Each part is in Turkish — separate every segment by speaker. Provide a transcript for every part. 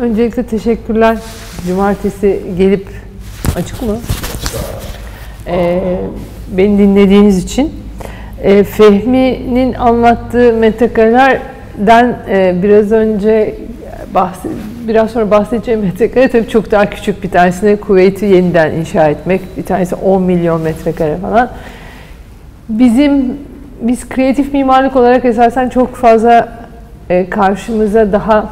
Speaker 1: Öncelikle teşekkürler. Cumartesi gelip açık mı? Ee, beni dinlediğiniz için. Ee, Fehmi'nin anlattığı metrekarelerden e, biraz önce bahs biraz sonra bahsedeceğim metrekare tabii çok daha küçük bir tanesine kuvveti yeniden inşa etmek. Bir tanesi 10 milyon metrekare falan. Bizim biz kreatif mimarlık olarak esasen çok fazla e, karşımıza daha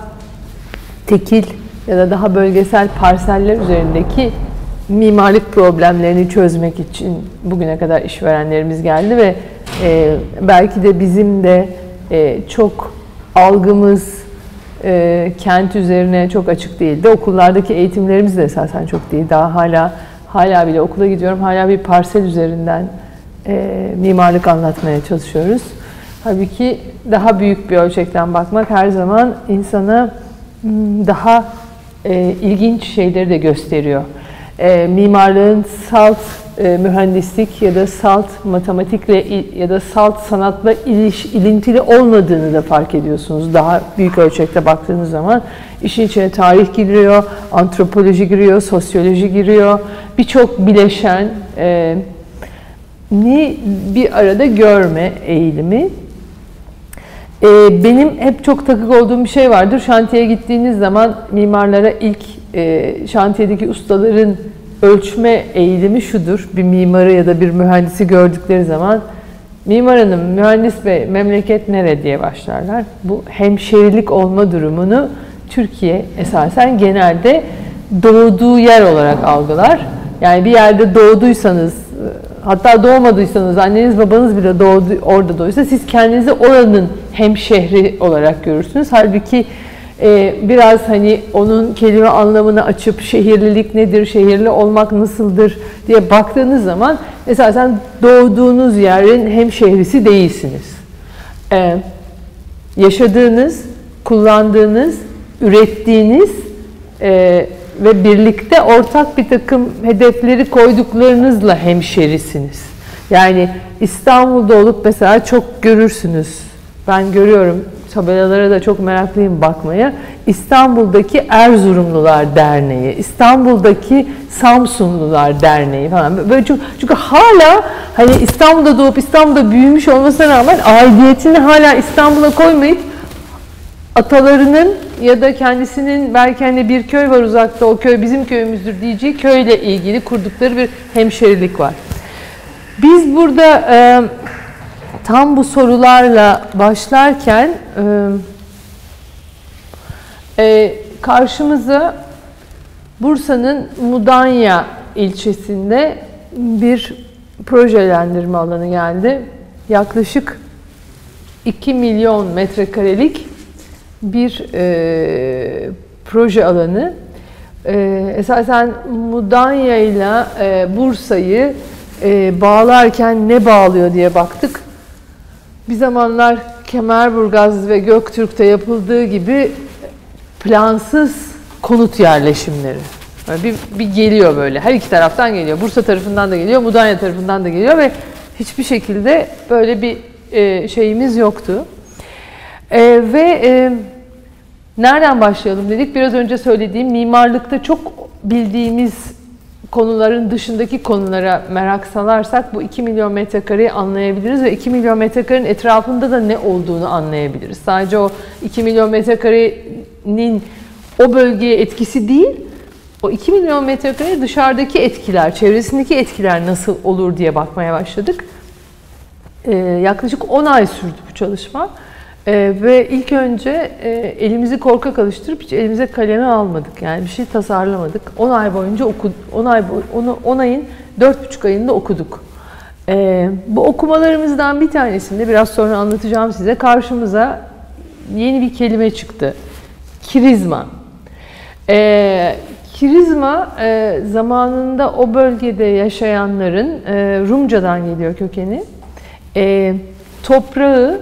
Speaker 1: tekil ya da daha bölgesel parseller üzerindeki mimarlık problemlerini çözmek için bugüne kadar işverenlerimiz geldi ve e, belki de bizim de e, çok algımız e, kent üzerine çok açık değildi. Okullardaki eğitimlerimiz de esasen çok değil. Daha hala hala bile okula gidiyorum. Hala bir parsel üzerinden e, mimarlık anlatmaya çalışıyoruz. Halbuki daha büyük bir ölçekten bakmak her zaman insana Hmm, daha e, ilginç şeyleri de gösteriyor. E, mimarlığın salt e, mühendislik ya da salt matematikle ya da salt sanatla iliş, ilintili olmadığını da fark ediyorsunuz. Daha büyük ölçekte baktığınız zaman işin içine tarih giriyor, antropoloji giriyor, sosyoloji giriyor. Birçok bileşen e, ni bir arada görme eğilimi ee, benim hep çok takık olduğum bir şey vardır. Şantiyeye gittiğiniz zaman mimarlara ilk e, şantiyedeki ustaların ölçme eğilimi şudur. Bir mimarı ya da bir mühendisi gördükleri zaman mimar hanım, mühendis bey, memleket nere diye başlarlar. Bu hemşerilik olma durumunu Türkiye esasen genelde doğduğu yer olarak algılar. Yani bir yerde doğduysanız, hatta doğmadıysanız, anneniz babanız bile doğdu, orada doğduysa siz kendinizi oranın hemşehri olarak görürsünüz. Halbuki e, biraz hani onun kelime anlamını açıp şehirlilik nedir, şehirli olmak nasıldır diye baktığınız zaman esasen doğduğunuz yerin hemşehrisi değilsiniz. E, yaşadığınız, kullandığınız, ürettiğiniz e, ve birlikte ortak bir takım hedefleri koyduklarınızla hemşerisiniz. Yani İstanbul'da olup mesela çok görürsünüz ben görüyorum tabelalara da çok meraklıyım bakmaya. İstanbul'daki Erzurumlular Derneği, İstanbul'daki Samsunlular Derneği falan. Böyle çok, çünkü hala hani İstanbul'da doğup İstanbul'da büyümüş olmasına rağmen aidiyetini hala İstanbul'a koymayıp atalarının ya da kendisinin belki hani bir köy var uzakta o köy bizim köyümüzdür diyeceği köyle ilgili kurdukları bir hemşerilik var. Biz burada e, tam bu sorularla başlarken e, e, karşımıza Bursa'nın Mudanya ilçesinde bir projelendirme alanı geldi. Yaklaşık 2 milyon metrekarelik bir e, proje alanı. E, esasen Mudanya ile e, Bursa'yı e, bağlarken ne bağlıyor diye baktık. Bir zamanlar Kemerburgaz ve Göktürk'te yapıldığı gibi plansız konut yerleşimleri. Böyle bir, bir geliyor böyle. Her iki taraftan geliyor. Bursa tarafından da geliyor, Mudanya tarafından da geliyor ve hiçbir şekilde böyle bir e, şeyimiz yoktu. E, ve e, nereden başlayalım dedik. Biraz önce söylediğim mimarlıkta çok bildiğimiz konuların dışındaki konulara merak salarsak bu 2 milyon metrekareyi anlayabiliriz ve 2 milyon metrekarenin etrafında da ne olduğunu anlayabiliriz. Sadece o 2 milyon metrekarenin o bölgeye etkisi değil, o 2 milyon metrekare dışarıdaki etkiler, çevresindeki etkiler nasıl olur diye bakmaya başladık. Ee, yaklaşık 10 ay sürdü bu çalışma. Ee, ve ilk önce e, elimizi korkak alıştırıp hiç elimize kalemi almadık. Yani bir şey tasarlamadık. 10 ay boyunca okuduk. 10 ay onu 10 ayın 4,5 ayında okuduk. Ee, bu okumalarımızdan bir tanesinde biraz sonra anlatacağım size karşımıza yeni bir kelime çıktı. Kirizma. Ee, kirizma e, zamanında o bölgede yaşayanların e, Rumcadan geliyor kökeni. E, toprağı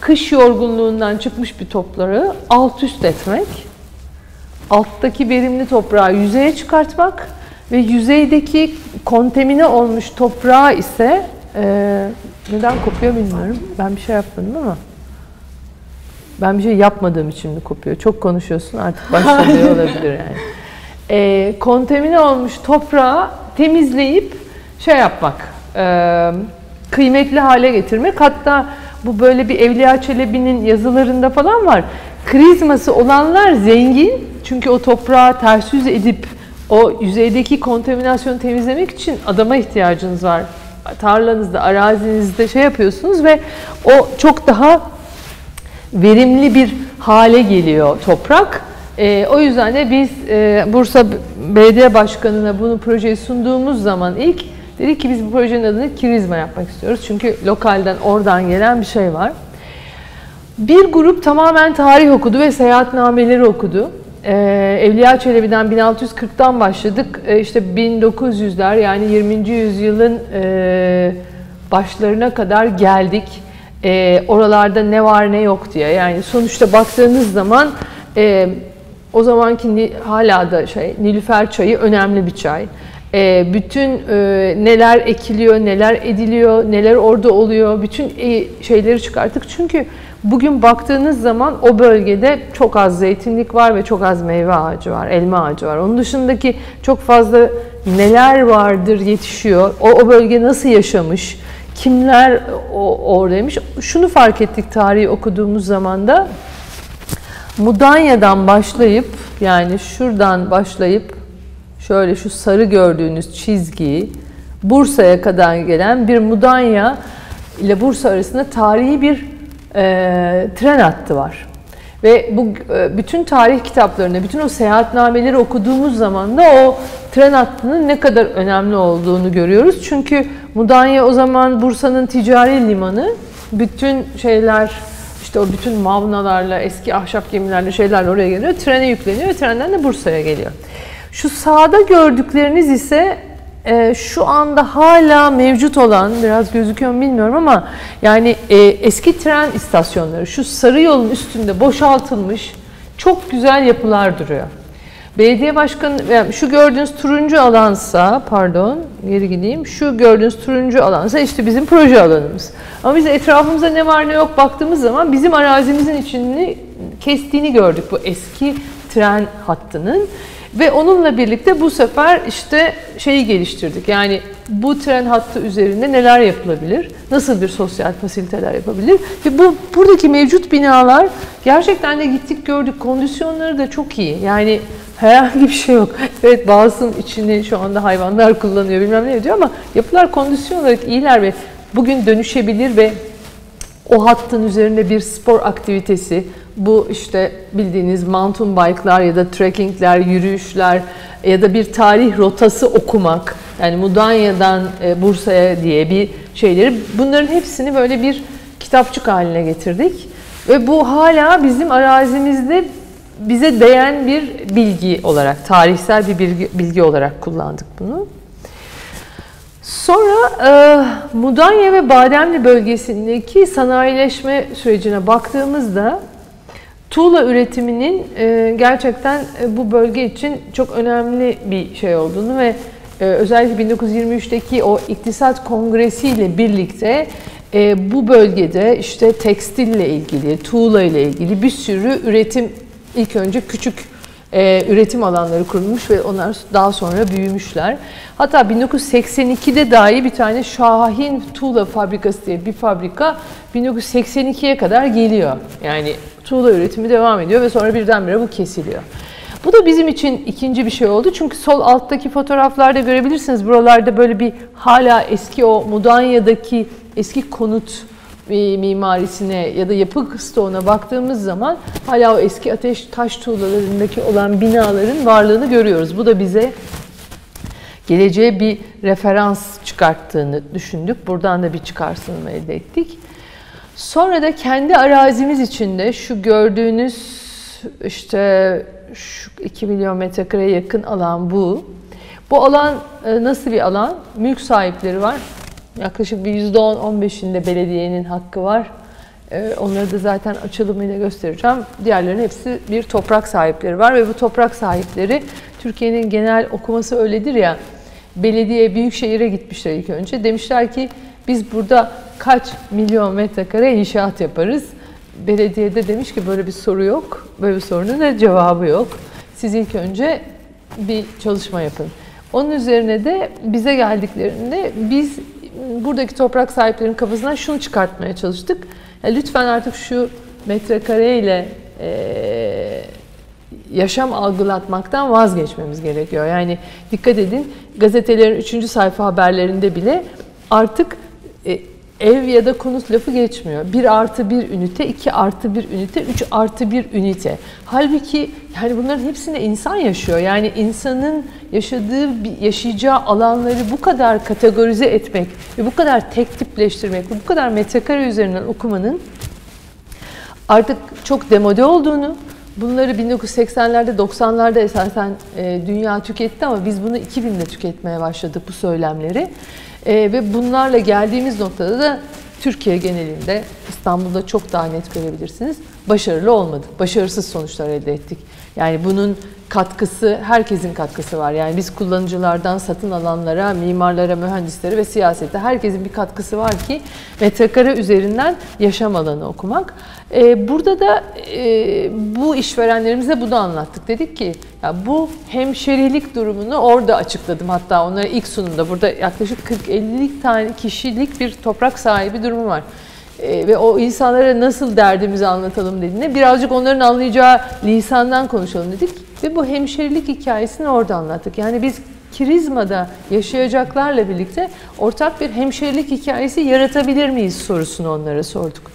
Speaker 1: kış yorgunluğundan çıkmış bir toprağı alt üst etmek, alttaki verimli toprağı yüzeye çıkartmak ve yüzeydeki kontemine olmuş toprağı ise e, neden kopuyor bilmiyorum. Ben bir şey yapmadım ama ben bir şey yapmadığım için mi kopuyor? Çok konuşuyorsun artık başladı olabilir yani. E, kontamine olmuş toprağı temizleyip şey yapmak, e, kıymetli hale getirmek. Hatta bu böyle bir Evliya Çelebi'nin yazılarında falan var. Krizması olanlar zengin çünkü o toprağı ters yüz edip o yüzeydeki kontaminasyonu temizlemek için adama ihtiyacınız var. Tarlanızda, arazinizde şey yapıyorsunuz ve o çok daha verimli bir hale geliyor toprak. E, o yüzden de biz e, Bursa Belediye Başkanı'na bunu projeyi sunduğumuz zaman ilk dedik ki biz bu projenin adını Kirizma yapmak istiyoruz. Çünkü lokalden oradan gelen bir şey var. Bir grup tamamen tarih okudu ve seyahatnameleri okudu. Ee, Evliya Çelebi'den 1640'tan başladık. Ee, işte 1900'ler yani 20. yüzyılın e, başlarına kadar geldik. Ee, oralarda ne var ne yok diye. Yani sonuçta baktığınız zaman e, o zamanki hala da şey Nilüfer çayı önemli bir çay. E, bütün e, neler ekiliyor, neler ediliyor, neler orada oluyor, bütün e, şeyleri çıkarttık. Çünkü bugün baktığınız zaman o bölgede çok az zeytinlik var ve çok az meyve ağacı var, elma ağacı var. Onun dışındaki çok fazla neler vardır yetişiyor, o, o bölge nasıl yaşamış, kimler o, oradaymış. Şunu fark ettik tarihi okuduğumuz zaman da Mudanya'dan başlayıp yani şuradan başlayıp şöyle şu sarı gördüğünüz çizgiyi Bursa'ya kadar gelen bir Mudanya ile Bursa arasında tarihi bir e, tren hattı var. Ve bu e, bütün tarih kitaplarını, bütün o seyahatnameleri okuduğumuz zaman da o tren hattının ne kadar önemli olduğunu görüyoruz. Çünkü Mudanya o zaman Bursa'nın ticari limanı. Bütün şeyler işte o bütün mavnalarla, eski ahşap gemilerle şeylerle oraya geliyor. Trene yükleniyor ve trenden de Bursa'ya geliyor. Şu sağda gördükleriniz ise e, şu anda hala mevcut olan, biraz gözüküyor mu bilmiyorum ama yani e, eski tren istasyonları, şu sarı yolun üstünde boşaltılmış çok güzel yapılar duruyor. Belediye başkanı, yani şu gördüğünüz turuncu alansa, pardon geri gideyim, şu gördüğünüz turuncu alansa işte bizim proje alanımız. Ama biz etrafımızda ne var ne yok baktığımız zaman bizim arazimizin içini kestiğini gördük bu eski tren hattının. Ve onunla birlikte bu sefer işte şeyi geliştirdik. Yani bu tren hattı üzerinde neler yapılabilir? Nasıl bir sosyal fasiliteler yapabilir? Ve bu buradaki mevcut binalar gerçekten de gittik gördük. Kondisyonları da çok iyi. Yani herhangi bir şey yok. Evet bazısının içini şu anda hayvanlar kullanıyor bilmem ne diyor ama yapılar kondisyon olarak iyiler ve bugün dönüşebilir ve o hattın üzerinde bir spor aktivitesi, bu işte bildiğiniz mountain bike'lar ya da trekkingler, yürüyüşler ya da bir tarih rotası okumak, yani Mudanya'dan e, Bursa'ya diye bir şeyleri, bunların hepsini böyle bir kitapçık haline getirdik. Ve bu hala bizim arazimizde bize değen bir bilgi olarak, tarihsel bir bilgi, bilgi olarak kullandık bunu. Sonra e, Mudanya ve Bademli bölgesindeki sanayileşme sürecine baktığımızda tuğla üretiminin e, gerçekten e, bu bölge için çok önemli bir şey olduğunu ve e, özellikle 1923'teki o iktisat kongresi ile birlikte e, bu bölgede işte tekstille ilgili, tuğla ile ilgili bir sürü üretim ilk önce küçük e, üretim alanları kurulmuş ve onlar daha sonra büyümüşler. Hatta 1982'de dahi bir tane Şahin Tuğla Fabrikası diye bir fabrika 1982'ye kadar geliyor. Yani tuğla üretimi devam ediyor ve sonra birdenbire bu kesiliyor. Bu da bizim için ikinci bir şey oldu. Çünkü sol alttaki fotoğraflarda görebilirsiniz. Buralarda böyle bir hala eski o Mudanya'daki eski konut mimarisine ya da yapı stoğuna baktığımız zaman hala o eski ateş taş tuğlalarındaki olan binaların varlığını görüyoruz. Bu da bize geleceğe bir referans çıkarttığını düşündük. Buradan da bir çıkarsınma elde ettik. Sonra da kendi arazimiz içinde şu gördüğünüz işte şu 2 milyon metrekareye yakın alan bu. Bu alan e, nasıl bir alan? Mülk sahipleri var. Yaklaşık bir %10-15'inde belediyenin hakkı var. E, onları da zaten açılımıyla göstereceğim. Diğerlerinin hepsi bir toprak sahipleri var ve bu toprak sahipleri Türkiye'nin genel okuması öyledir ya belediye büyük şehire gitmişler ilk önce. Demişler ki biz burada kaç milyon metrekare inşaat yaparız. Belediyede demiş ki böyle bir soru yok. Böyle bir sorunun da cevabı yok. Siz ilk önce bir çalışma yapın. Onun üzerine de bize geldiklerinde biz buradaki toprak sahiplerinin kafasından şunu çıkartmaya çalıştık. Ya lütfen artık şu metrekareyle e, yaşam algılatmaktan vazgeçmemiz gerekiyor. Yani dikkat edin gazetelerin 3. sayfa haberlerinde bile artık e, ev ya da konut lafı geçmiyor. 1 artı 1 ünite, 2 artı 1 ünite, 3 artı 1 ünite. Halbuki yani bunların hepsinde insan yaşıyor. Yani insanın yaşadığı, yaşayacağı alanları bu kadar kategorize etmek ve bu kadar tek tipleştirmek, bu kadar metrekare üzerinden okumanın artık çok demode olduğunu, bunları 1980'lerde 90'larda esasen e, dünya tüketti ama biz bunu 2000'de tüketmeye başladık bu söylemleri. E, ve bunlarla geldiğimiz noktada da Türkiye genelinde İstanbul'da çok daha net görebilirsiniz. Başarılı olmadık. Başarısız sonuçlar elde ettik. Yani bunun katkısı, herkesin katkısı var. Yani biz kullanıcılardan satın alanlara, mimarlara, mühendislere ve siyasete herkesin bir katkısı var ki metrekare üzerinden yaşam alanı okumak. Ee, burada da e, bu işverenlerimize bunu anlattık. Dedik ki ya bu hemşerilik durumunu orada açıkladım. Hatta onlara ilk sunumda burada yaklaşık 40-50'lik tane kişilik bir toprak sahibi durumu var. Ee, ve o insanlara nasıl derdimizi anlatalım dediğinde birazcık onların anlayacağı lisandan konuşalım dedik. Ve bu hemşerilik hikayesini orada anlattık. Yani biz Kirizma'da yaşayacaklarla birlikte ortak bir hemşerilik hikayesi yaratabilir miyiz sorusunu onlara sorduk.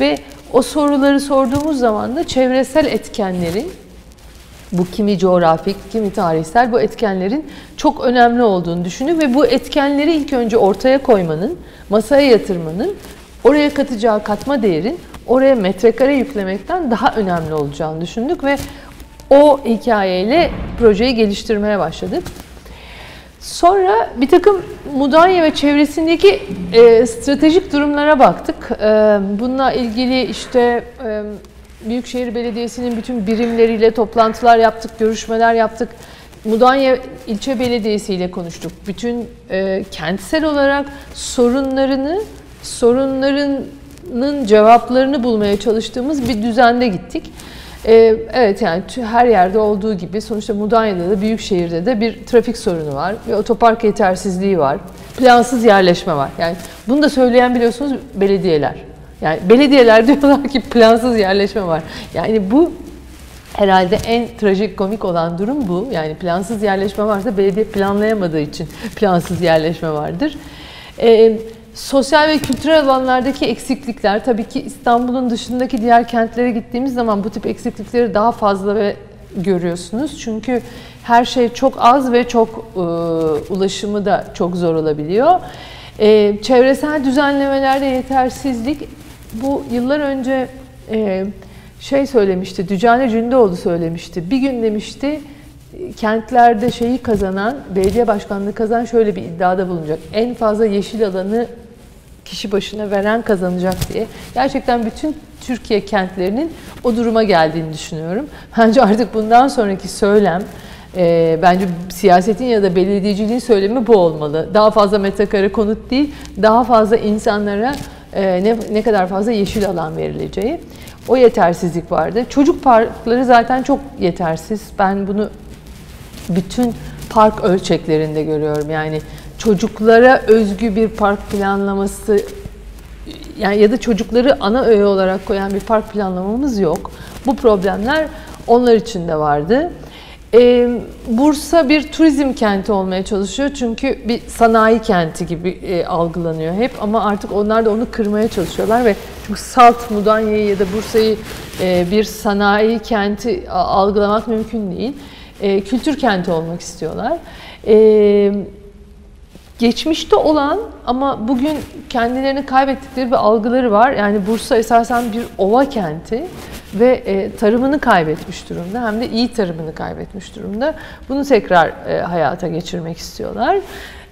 Speaker 1: Ve o soruları sorduğumuz zaman da çevresel etkenlerin bu kimi coğrafik, kimi tarihsel bu etkenlerin çok önemli olduğunu düşündük ve bu etkenleri ilk önce ortaya koymanın, masaya yatırmanın, oraya katacağı katma değerin oraya metrekare yüklemekten daha önemli olacağını düşündük ve o hikayeyle projeyi geliştirmeye başladık. Sonra bir takım Mudanya ve çevresindeki e, stratejik durumlara baktık. E, bununla ilgili işte e, Büyükşehir Belediyesi'nin bütün birimleriyle toplantılar yaptık, görüşmeler yaptık. Mudanya ilçe belediyesi ile konuştuk. Bütün e, kentsel olarak sorunlarını, sorunlarının cevaplarını bulmaya çalıştığımız bir düzende gittik. Ee, evet yani her yerde olduğu gibi sonuçta Mudanya'da da büyük şehirde de bir trafik sorunu var. Bir otopark yetersizliği var. Plansız yerleşme var. Yani bunu da söyleyen biliyorsunuz belediyeler. Yani belediyeler diyorlar ki plansız yerleşme var. Yani bu herhalde en trajik komik olan durum bu. Yani plansız yerleşme varsa belediye planlayamadığı için plansız yerleşme vardır. Ee, Sosyal ve kültürel alanlardaki eksiklikler, tabii ki İstanbul'un dışındaki diğer kentlere gittiğimiz zaman bu tip eksiklikleri daha fazla ve görüyorsunuz. Çünkü her şey çok az ve çok e, ulaşımı da çok zor olabiliyor. E, çevresel düzenlemelerde yetersizlik, bu yıllar önce e, şey söylemişti, Dücane Cündoğlu söylemişti. Bir gün demişti, kentlerde şeyi kazanan, belediye başkanlığı kazanan şöyle bir iddiada bulunacak. En fazla yeşil alanı kişi başına veren kazanacak diye. Gerçekten bütün Türkiye kentlerinin o duruma geldiğini düşünüyorum. Bence artık bundan sonraki söylem e, bence siyasetin ya da belediyeciliğin söylemi bu olmalı. Daha fazla metrekare konut değil, daha fazla insanlara e, ne, ne kadar fazla yeşil alan verileceği. O yetersizlik vardı. Çocuk parkları zaten çok yetersiz. Ben bunu bütün park ölçeklerinde görüyorum. Yani çocuklara özgü bir park planlaması yani ya da çocukları ana öğe olarak koyan bir park planlamamız yok. Bu problemler onlar için de vardı. Ee, Bursa bir turizm kenti olmaya çalışıyor çünkü bir sanayi kenti gibi e, algılanıyor hep ama artık onlar da onu kırmaya çalışıyorlar ve çünkü Salt, Mudanya'yı ya da Bursa'yı e, bir sanayi kenti algılamak mümkün değil. E, kültür kenti olmak istiyorlar. E, geçmişte olan ama bugün kendilerini kaybettikleri bir algıları var. Yani Bursa esasen bir ova kenti ve e, tarımını kaybetmiş durumda hem de iyi tarımını kaybetmiş durumda. Bunu tekrar e, hayata geçirmek istiyorlar.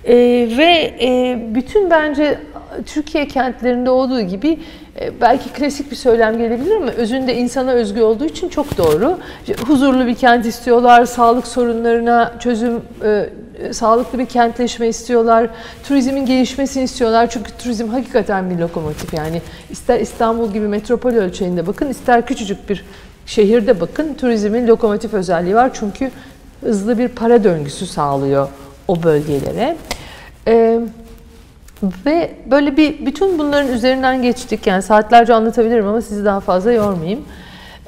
Speaker 1: E, ve e, bütün bence Türkiye kentlerinde olduğu gibi e, belki klasik bir söylem gelebilir ama özünde insana özgü olduğu için çok doğru. Huzurlu bir kent istiyorlar, sağlık sorunlarına çözüm e, sağlıklı bir kentleşme istiyorlar. Turizmin gelişmesini istiyorlar. Çünkü turizm hakikaten bir lokomotif. Yani ister İstanbul gibi metropol ölçeğinde bakın, ister küçücük bir şehirde bakın. Turizmin lokomotif özelliği var. Çünkü hızlı bir para döngüsü sağlıyor o bölgelere. Ee, ve böyle bir bütün bunların üzerinden geçtik. Yani saatlerce anlatabilirim ama sizi daha fazla yormayayım.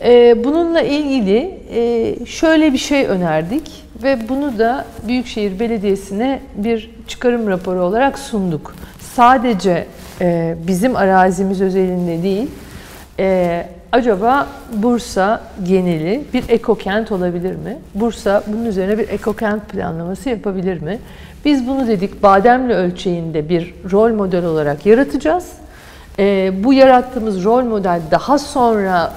Speaker 1: Ee, bununla ilgili e, şöyle bir şey önerdik ve bunu da Büyükşehir Belediyesi'ne bir çıkarım raporu olarak sunduk. Sadece e, bizim arazimiz özelinde değil, e, acaba Bursa geneli bir ekokent olabilir mi? Bursa bunun üzerine bir ekokent planlaması yapabilir mi? Biz bunu dedik Bademli ölçeğinde bir rol model olarak yaratacağız. E, bu yarattığımız rol model daha sonra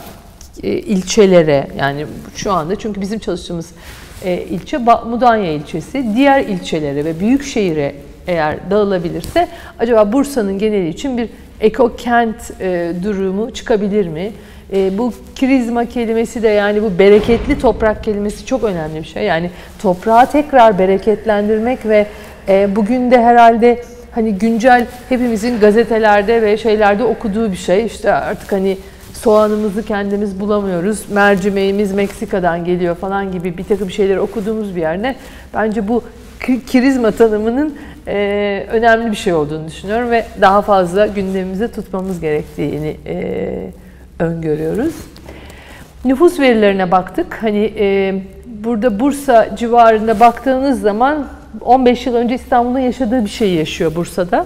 Speaker 1: ilçelere yani şu anda çünkü bizim çalıştığımız e, ilçe Mudanya ilçesi diğer ilçelere ve büyük şehire eğer dağılabilirse acaba Bursa'nın geneli için bir ekokent e, durumu çıkabilir mi? E, bu krizma kelimesi de yani bu bereketli toprak kelimesi çok önemli bir şey. Yani toprağı tekrar bereketlendirmek ve e, bugün de herhalde hani güncel hepimizin gazetelerde ve şeylerde okuduğu bir şey. İşte artık hani soğanımızı kendimiz bulamıyoruz, mercimeğimiz Meksika'dan geliyor falan gibi bir takım şeyleri okuduğumuz bir yerde bence bu kirizma tanımının e, önemli bir şey olduğunu düşünüyorum ve daha fazla gündemimize tutmamız gerektiğini e, öngörüyoruz. Nüfus verilerine baktık. Hani e, burada Bursa civarında baktığınız zaman 15 yıl önce İstanbul'un yaşadığı bir şeyi yaşıyor Bursa'da.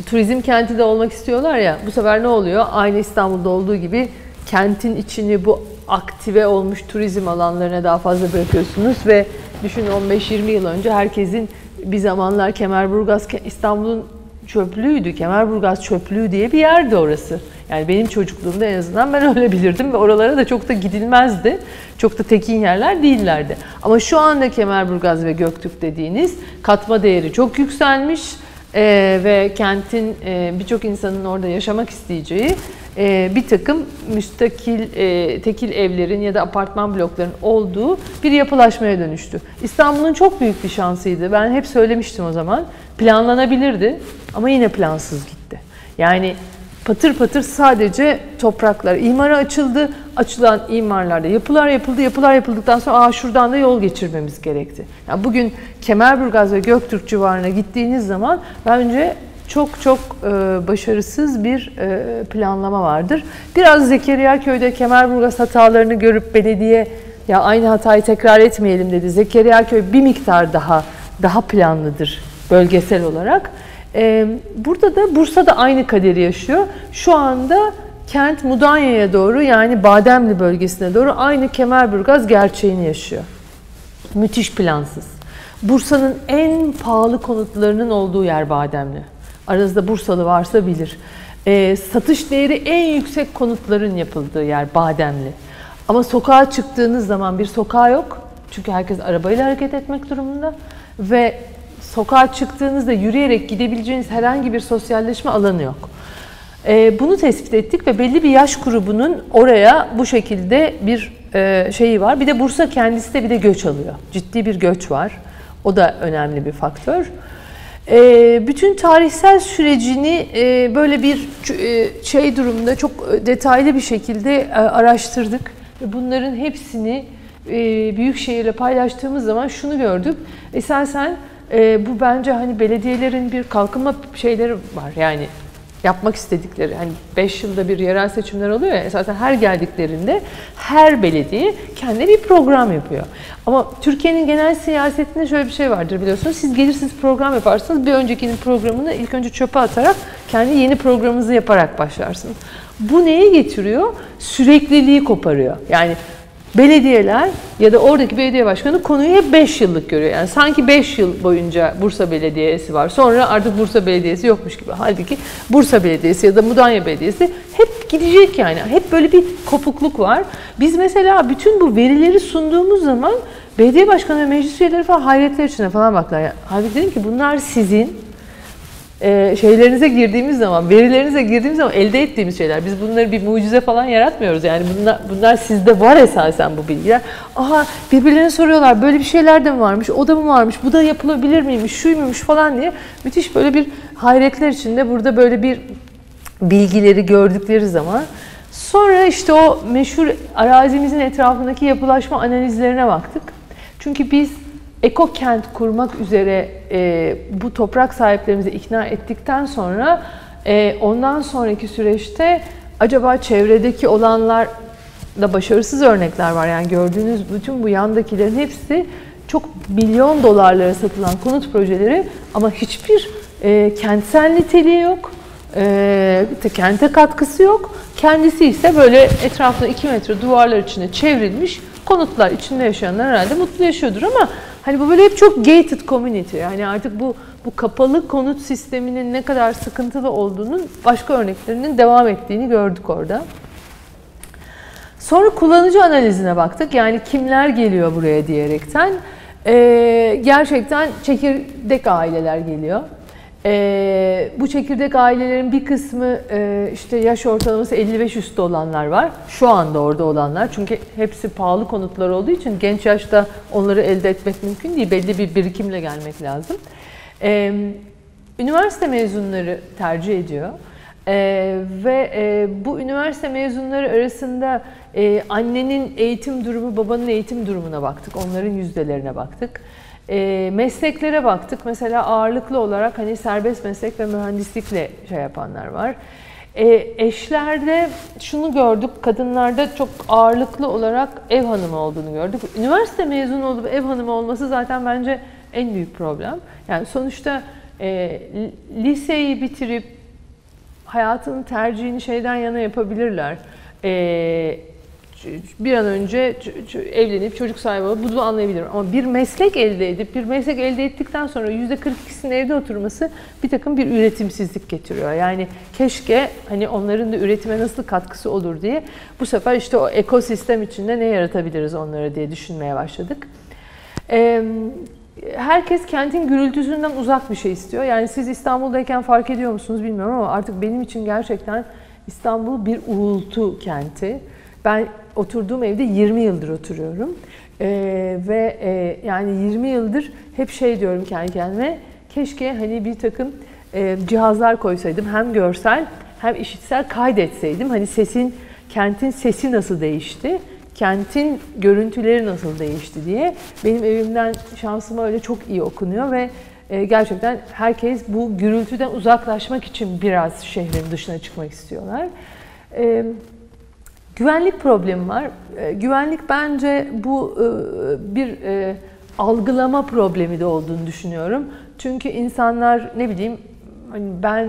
Speaker 1: İşte turizm kenti de olmak istiyorlar ya. Bu sefer ne oluyor? Aynı İstanbul'da olduğu gibi kentin içini bu aktive olmuş turizm alanlarına daha fazla bırakıyorsunuz ve düşün 15-20 yıl önce herkesin bir zamanlar Kemerburgaz İstanbul'un çöplüğüydü. Kemerburgaz çöplüğü diye bir yerdi orası. Yani benim çocukluğumda en azından ben öyle bilirdim ve oralara da çok da gidilmezdi. Çok da tekin yerler değillerdi. Ama şu anda Kemerburgaz ve Göktürk dediğiniz katma değeri çok yükselmiş e, ve kentin e, birçok insanın orada yaşamak isteyeceği e, bir takım müstakil e, tekil evlerin ya da apartman blokların olduğu bir yapılaşmaya dönüştü. İstanbul'un çok büyük bir şansıydı. Ben hep söylemiştim o zaman. Planlanabilirdi ama yine plansız gitti. Yani patır patır sadece topraklar imara açıldı. Açılan imarlarda yapılar yapıldı. Yapılar yapıldıktan sonra Aa, şuradan da yol geçirmemiz gerekti. Yani bugün Kemerburgaz ve Göktürk civarına gittiğiniz zaman bence çok çok e, başarısız bir e, planlama vardır. Biraz Zekeriya Köy'de Kemerburgaz hatalarını görüp belediye ya aynı hatayı tekrar etmeyelim dedi. Zekeriya Köy bir miktar daha daha planlıdır bölgesel olarak. Ee, burada da Bursa da aynı kaderi yaşıyor. Şu anda kent Mudanya'ya doğru yani Bademli bölgesine doğru aynı Kemerburgaz gerçeğini yaşıyor. Müthiş plansız. Bursa'nın en pahalı konutlarının olduğu yer Bademli. Aranızda Bursalı varsa bilir. E, satış değeri en yüksek konutların yapıldığı yer Bademli. Ama sokağa çıktığınız zaman bir sokağı yok. Çünkü herkes arabayla hareket etmek durumunda. Ve sokağa çıktığınızda yürüyerek gidebileceğiniz herhangi bir sosyalleşme alanı yok. E, bunu tespit ettik ve belli bir yaş grubunun oraya bu şekilde bir e, şeyi var. Bir de Bursa kendisi de bir de göç alıyor. Ciddi bir göç var. O da önemli bir faktör. E, bütün tarihsel sürecini e, böyle bir e, şey durumda çok detaylı bir şekilde e, araştırdık. Bunların hepsini e, Büyükşehir'le paylaştığımız zaman şunu gördük. Esasen e, bu bence hani belediyelerin bir kalkınma şeyleri var. Yani yapmak istedikleri hani 5 yılda bir yerel seçimler oluyor ya zaten her geldiklerinde her belediye kendi bir program yapıyor. Ama Türkiye'nin genel siyasetinde şöyle bir şey vardır biliyorsunuz. Siz gelirsiniz program yaparsınız. Bir öncekinin programını ilk önce çöpe atarak kendi yeni programınızı yaparak başlarsınız. Bu neye getiriyor? Sürekliliği koparıyor. Yani belediyeler ya da oradaki belediye başkanı konuyu hep 5 yıllık görüyor. Yani sanki 5 yıl boyunca Bursa Belediyesi var. Sonra artık Bursa Belediyesi yokmuş gibi. Halbuki Bursa Belediyesi ya da Mudanya Belediyesi hep gidecek yani. Hep böyle bir kopukluk var. Biz mesela bütün bu verileri sunduğumuz zaman belediye başkanı ve meclis üyeleri falan hayretler içine falan baktılar. Yani, halbuki dedim ki bunlar sizin e, şeylerinize girdiğimiz zaman, verilerinize girdiğimiz zaman elde ettiğimiz şeyler. Biz bunları bir mucize falan yaratmıyoruz. Yani bunlar, bunlar sizde var esasen bu bilgiler. Aha birbirlerine soruyorlar böyle bir şeyler de mi varmış, o da mı varmış, bu da yapılabilir miymiş, şuymuş falan diye. Müthiş böyle bir hayretler içinde burada böyle bir bilgileri gördükleri zaman sonra işte o meşhur arazimizin etrafındaki yapılaşma analizlerine baktık. Çünkü biz eko kent kurmak üzere e, bu toprak sahiplerimizi ikna ettikten sonra e, ondan sonraki süreçte acaba çevredeki olanlar da başarısız örnekler var. Yani gördüğünüz bütün bu yandakilerin hepsi çok milyon dolarlara satılan konut projeleri ama hiçbir e, kentsel niteliği yok. E, kente katkısı yok. Kendisi ise böyle etrafında 2 metre duvarlar içinde çevrilmiş konutlar içinde yaşayanlar herhalde mutlu yaşıyordur ama hani bu böyle hep çok gated community. Yani artık bu bu kapalı konut sisteminin ne kadar sıkıntılı olduğunun başka örneklerinin devam ettiğini gördük orada. Sonra kullanıcı analizine baktık. Yani kimler geliyor buraya diyerekten. Ee, gerçekten çekirdek aileler geliyor. Ee, bu çekirdek ailelerin bir kısmı e, işte yaş ortalaması 55 üstü olanlar var. Şu anda orada olanlar. Çünkü hepsi pahalı konutlar olduğu için genç yaşta onları elde etmek mümkün değil. Belli bir birikimle gelmek lazım. Ee, üniversite mezunları tercih ediyor. Ee, ve e, bu üniversite mezunları arasında e, annenin eğitim durumu, babanın eğitim durumuna baktık. Onların yüzdelerine baktık. E, mesleklere baktık. Mesela ağırlıklı olarak hani serbest meslek ve mühendislikle şey yapanlar var. E, eşlerde şunu gördük, kadınlarda çok ağırlıklı olarak ev hanımı olduğunu gördük. Üniversite mezunu olup ev hanımı olması zaten bence en büyük problem. Yani sonuçta e, liseyi bitirip hayatının tercihini şeyden yana yapabilirler. E, bir an önce evlenip çocuk sahibi olup bunu anlayabilirim. Ama bir meslek elde edip bir meslek elde ettikten sonra yüzde 42'sinin evde oturması bir takım bir üretimsizlik getiriyor. Yani keşke hani onların da üretime nasıl katkısı olur diye bu sefer işte o ekosistem içinde ne yaratabiliriz onlara diye düşünmeye başladık. Herkes kentin gürültüsünden uzak bir şey istiyor. Yani siz İstanbul'dayken fark ediyor musunuz bilmiyorum ama artık benim için gerçekten İstanbul bir uğultu kenti. Ben oturduğum evde 20 yıldır oturuyorum. Ee, ve e, yani 20 yıldır hep şey diyorum kendi kendime. Keşke hani bir takım e, cihazlar koysaydım. Hem görsel hem işitsel kaydetseydim. Hani sesin, kentin sesi nasıl değişti? Kentin görüntüleri nasıl değişti diye. Benim evimden şansıma öyle çok iyi okunuyor ve e, gerçekten herkes bu gürültüden uzaklaşmak için biraz şehrin dışına çıkmak istiyorlar. E, Güvenlik problemi var. E, güvenlik bence bu e, bir e, algılama problemi de olduğunu düşünüyorum. Çünkü insanlar ne bileyim hani ben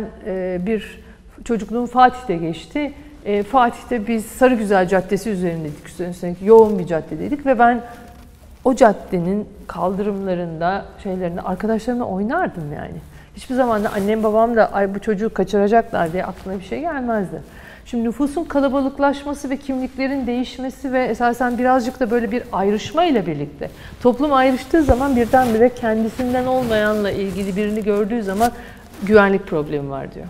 Speaker 1: bir çocukluğum Fatih'te geçti. Fatih'te biz Sarıgüzel Caddesi üzerindeydik. Üstelik yoğun bir caddedeydik ve ben o caddenin kaldırımlarında şeylerinde arkadaşlarımla oynardım yani. Hiçbir zaman da annem babam da ay bu çocuğu kaçıracaklar diye aklına bir şey gelmezdi. Şimdi nüfusun kalabalıklaşması ve kimliklerin değişmesi ve esasen birazcık da böyle bir ayrışma ile birlikte toplum ayrıştığı zaman birdenbire kendisinden olmayanla ilgili birini gördüğü zaman güvenlik problemi var diyor.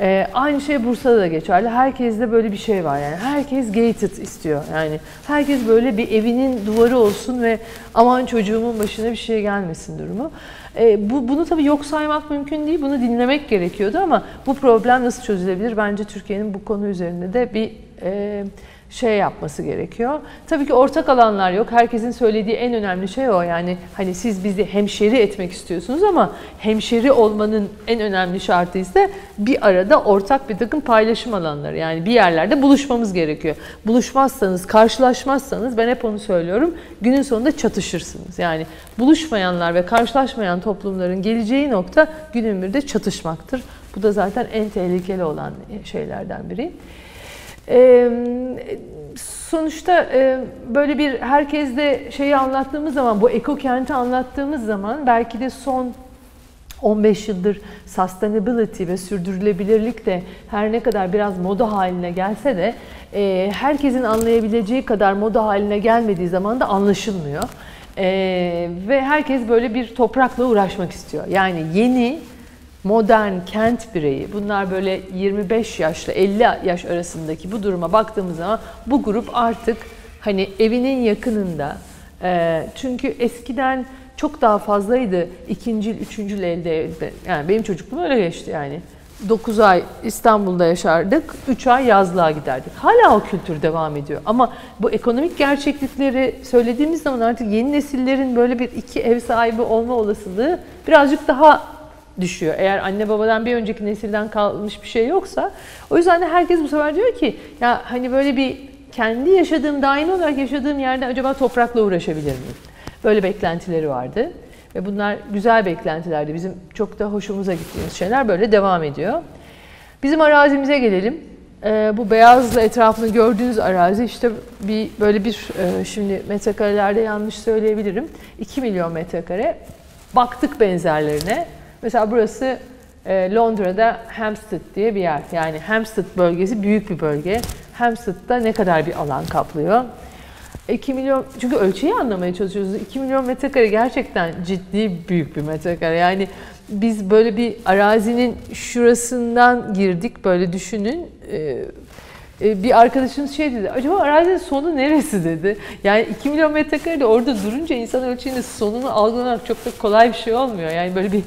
Speaker 1: Ee, aynı şey Bursa'da da geçerli. Herkeste böyle bir şey var yani. Herkes gated istiyor. Yani herkes böyle bir evinin duvarı olsun ve aman çocuğumun başına bir şey gelmesin durumu. E, bu, bunu tabii yok saymak mümkün değil. Bunu dinlemek gerekiyordu ama bu problem nasıl çözülebilir? Bence Türkiye'nin bu konu üzerinde de bir e, şey yapması gerekiyor. Tabii ki ortak alanlar yok. Herkesin söylediği en önemli şey o. Yani hani siz bizi hemşeri etmek istiyorsunuz ama hemşeri olmanın en önemli şartı ise bir arada ortak bir takım paylaşım alanları. Yani bir yerlerde buluşmamız gerekiyor. Buluşmazsanız, karşılaşmazsanız ben hep onu söylüyorum. Günün sonunda çatışırsınız. Yani buluşmayanlar ve karşılaşmayan toplumların geleceği nokta günün birde çatışmaktır. Bu da zaten en tehlikeli olan şeylerden biri. E, sonuçta e, böyle bir herkesle şeyi anlattığımız zaman, bu eko kenti anlattığımız zaman belki de son 15 yıldır sustainability ve sürdürülebilirlik de her ne kadar biraz moda haline gelse de e, herkesin anlayabileceği kadar moda haline gelmediği zaman da anlaşılmıyor. E, ve herkes böyle bir toprakla uğraşmak istiyor. Yani yeni modern kent bireyi, bunlar böyle 25 yaşla 50 yaş arasındaki bu duruma baktığımız zaman bu grup artık hani evinin yakınında. E, çünkü eskiden çok daha fazlaydı ikinci, üçüncü elde. Yani benim çocukluğum öyle geçti yani. 9 ay İstanbul'da yaşardık, 3 ay yazlığa giderdik. Hala o kültür devam ediyor. Ama bu ekonomik gerçeklikleri söylediğimiz zaman artık yeni nesillerin böyle bir iki ev sahibi olma olasılığı birazcık daha düşüyor. Eğer anne babadan bir önceki nesilden kalmış bir şey yoksa. O yüzden de herkes bu sefer diyor ki ya hani böyle bir kendi yaşadığım, daimi olarak yaşadığım yerde acaba toprakla uğraşabilir miyim? Böyle beklentileri vardı. Ve bunlar güzel beklentilerdi. Bizim çok da hoşumuza gittiğimiz şeyler böyle devam ediyor. Bizim arazimize gelelim. Ee, bu beyazla etrafını gördüğünüz arazi işte bir böyle bir e, şimdi metrekarelerde yanlış söyleyebilirim. 2 milyon metrekare. Baktık benzerlerine. Mesela burası e, Londra'da Hampstead diye bir yer. Yani Hampstead bölgesi büyük bir bölge. Hampstead'da ne kadar bir alan kaplıyor? 2 milyon, çünkü ölçüyü anlamaya çalışıyoruz. 2 milyon metrekare gerçekten ciddi büyük bir metrekare. Yani biz böyle bir arazinin şurasından girdik böyle düşünün. Ee, e, bir arkadaşımız şey dedi, acaba arazinin sonu neresi dedi. Yani 2 milyon metrekare de orada durunca insan ölçeğinin sonunu algılamak çok da kolay bir şey olmuyor. Yani böyle bir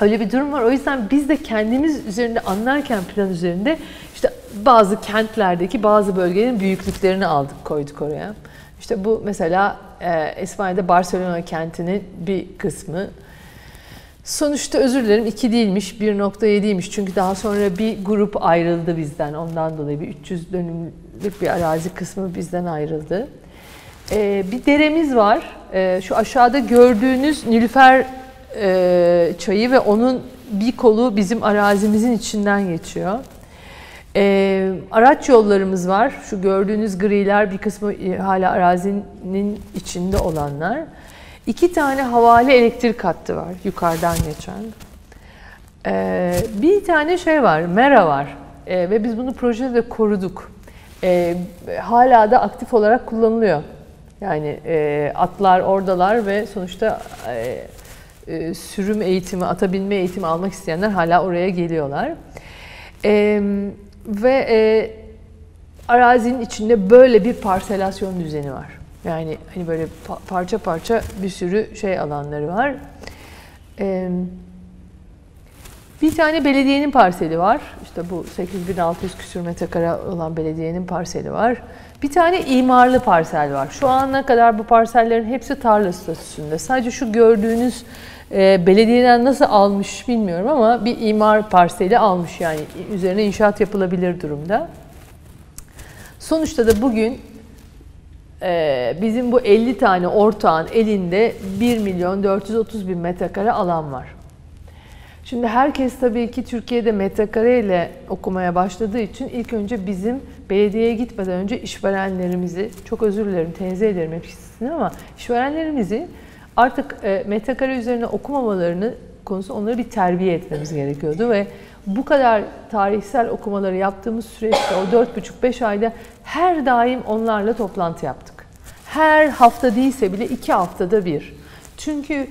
Speaker 1: öyle bir durum var. O yüzden biz de kendimiz üzerinde anlarken plan üzerinde işte bazı kentlerdeki bazı bölgelerin büyüklüklerini aldık koyduk oraya. İşte bu mesela e, İspanya'da Barcelona kentinin bir kısmı. Sonuçta özür dilerim 2 değilmiş 1.7'ymiş çünkü daha sonra bir grup ayrıldı bizden ondan dolayı bir 300 dönümlük bir arazi kısmı bizden ayrıldı. E, bir deremiz var. E, şu aşağıda gördüğünüz Nilüfer e, çayı ve onun bir kolu bizim arazimizin içinden geçiyor. E, araç yollarımız var. Şu gördüğünüz griler bir kısmı e, hala arazinin içinde olanlar. İki tane havale elektrik hattı var yukarıdan geçen. E, bir tane şey var, mera var e, ve biz bunu projede de koruduk. E, hala da aktif olarak kullanılıyor. Yani e, atlar oradalar ve sonuçta e, e, sürüm eğitimi, ata binme eğitimi almak isteyenler hala oraya geliyorlar. E, ve e, arazinin içinde böyle bir parselasyon düzeni var. Yani hani böyle pa- parça parça bir sürü şey alanları var. E, bir tane belediyenin parseli var. İşte bu 8600 küsür metrekare olan belediyenin parseli var. Bir tane imarlı parsel var. Şu ana kadar bu parsellerin hepsi tarla statüsünde. Sadece şu gördüğünüz e, belediyeden nasıl almış bilmiyorum ama bir imar parseli almış yani üzerine inşaat yapılabilir durumda. Sonuçta da bugün e, bizim bu 50 tane ortağın elinde 1 milyon 430 bin metrekare alan var. Şimdi herkes tabii ki Türkiye'de metrekare ile okumaya başladığı için ilk önce bizim belediyeye gitmeden önce işverenlerimizi, çok özür dilerim tenzih ederim hepsini ama işverenlerimizi artık e, metrekare üzerine okumamalarını konusu onları bir terbiye etmemiz gerekiyordu ve bu kadar tarihsel okumaları yaptığımız süreçte o 4,5-5 ayda her daim onlarla toplantı yaptık. Her hafta değilse bile iki haftada bir. Çünkü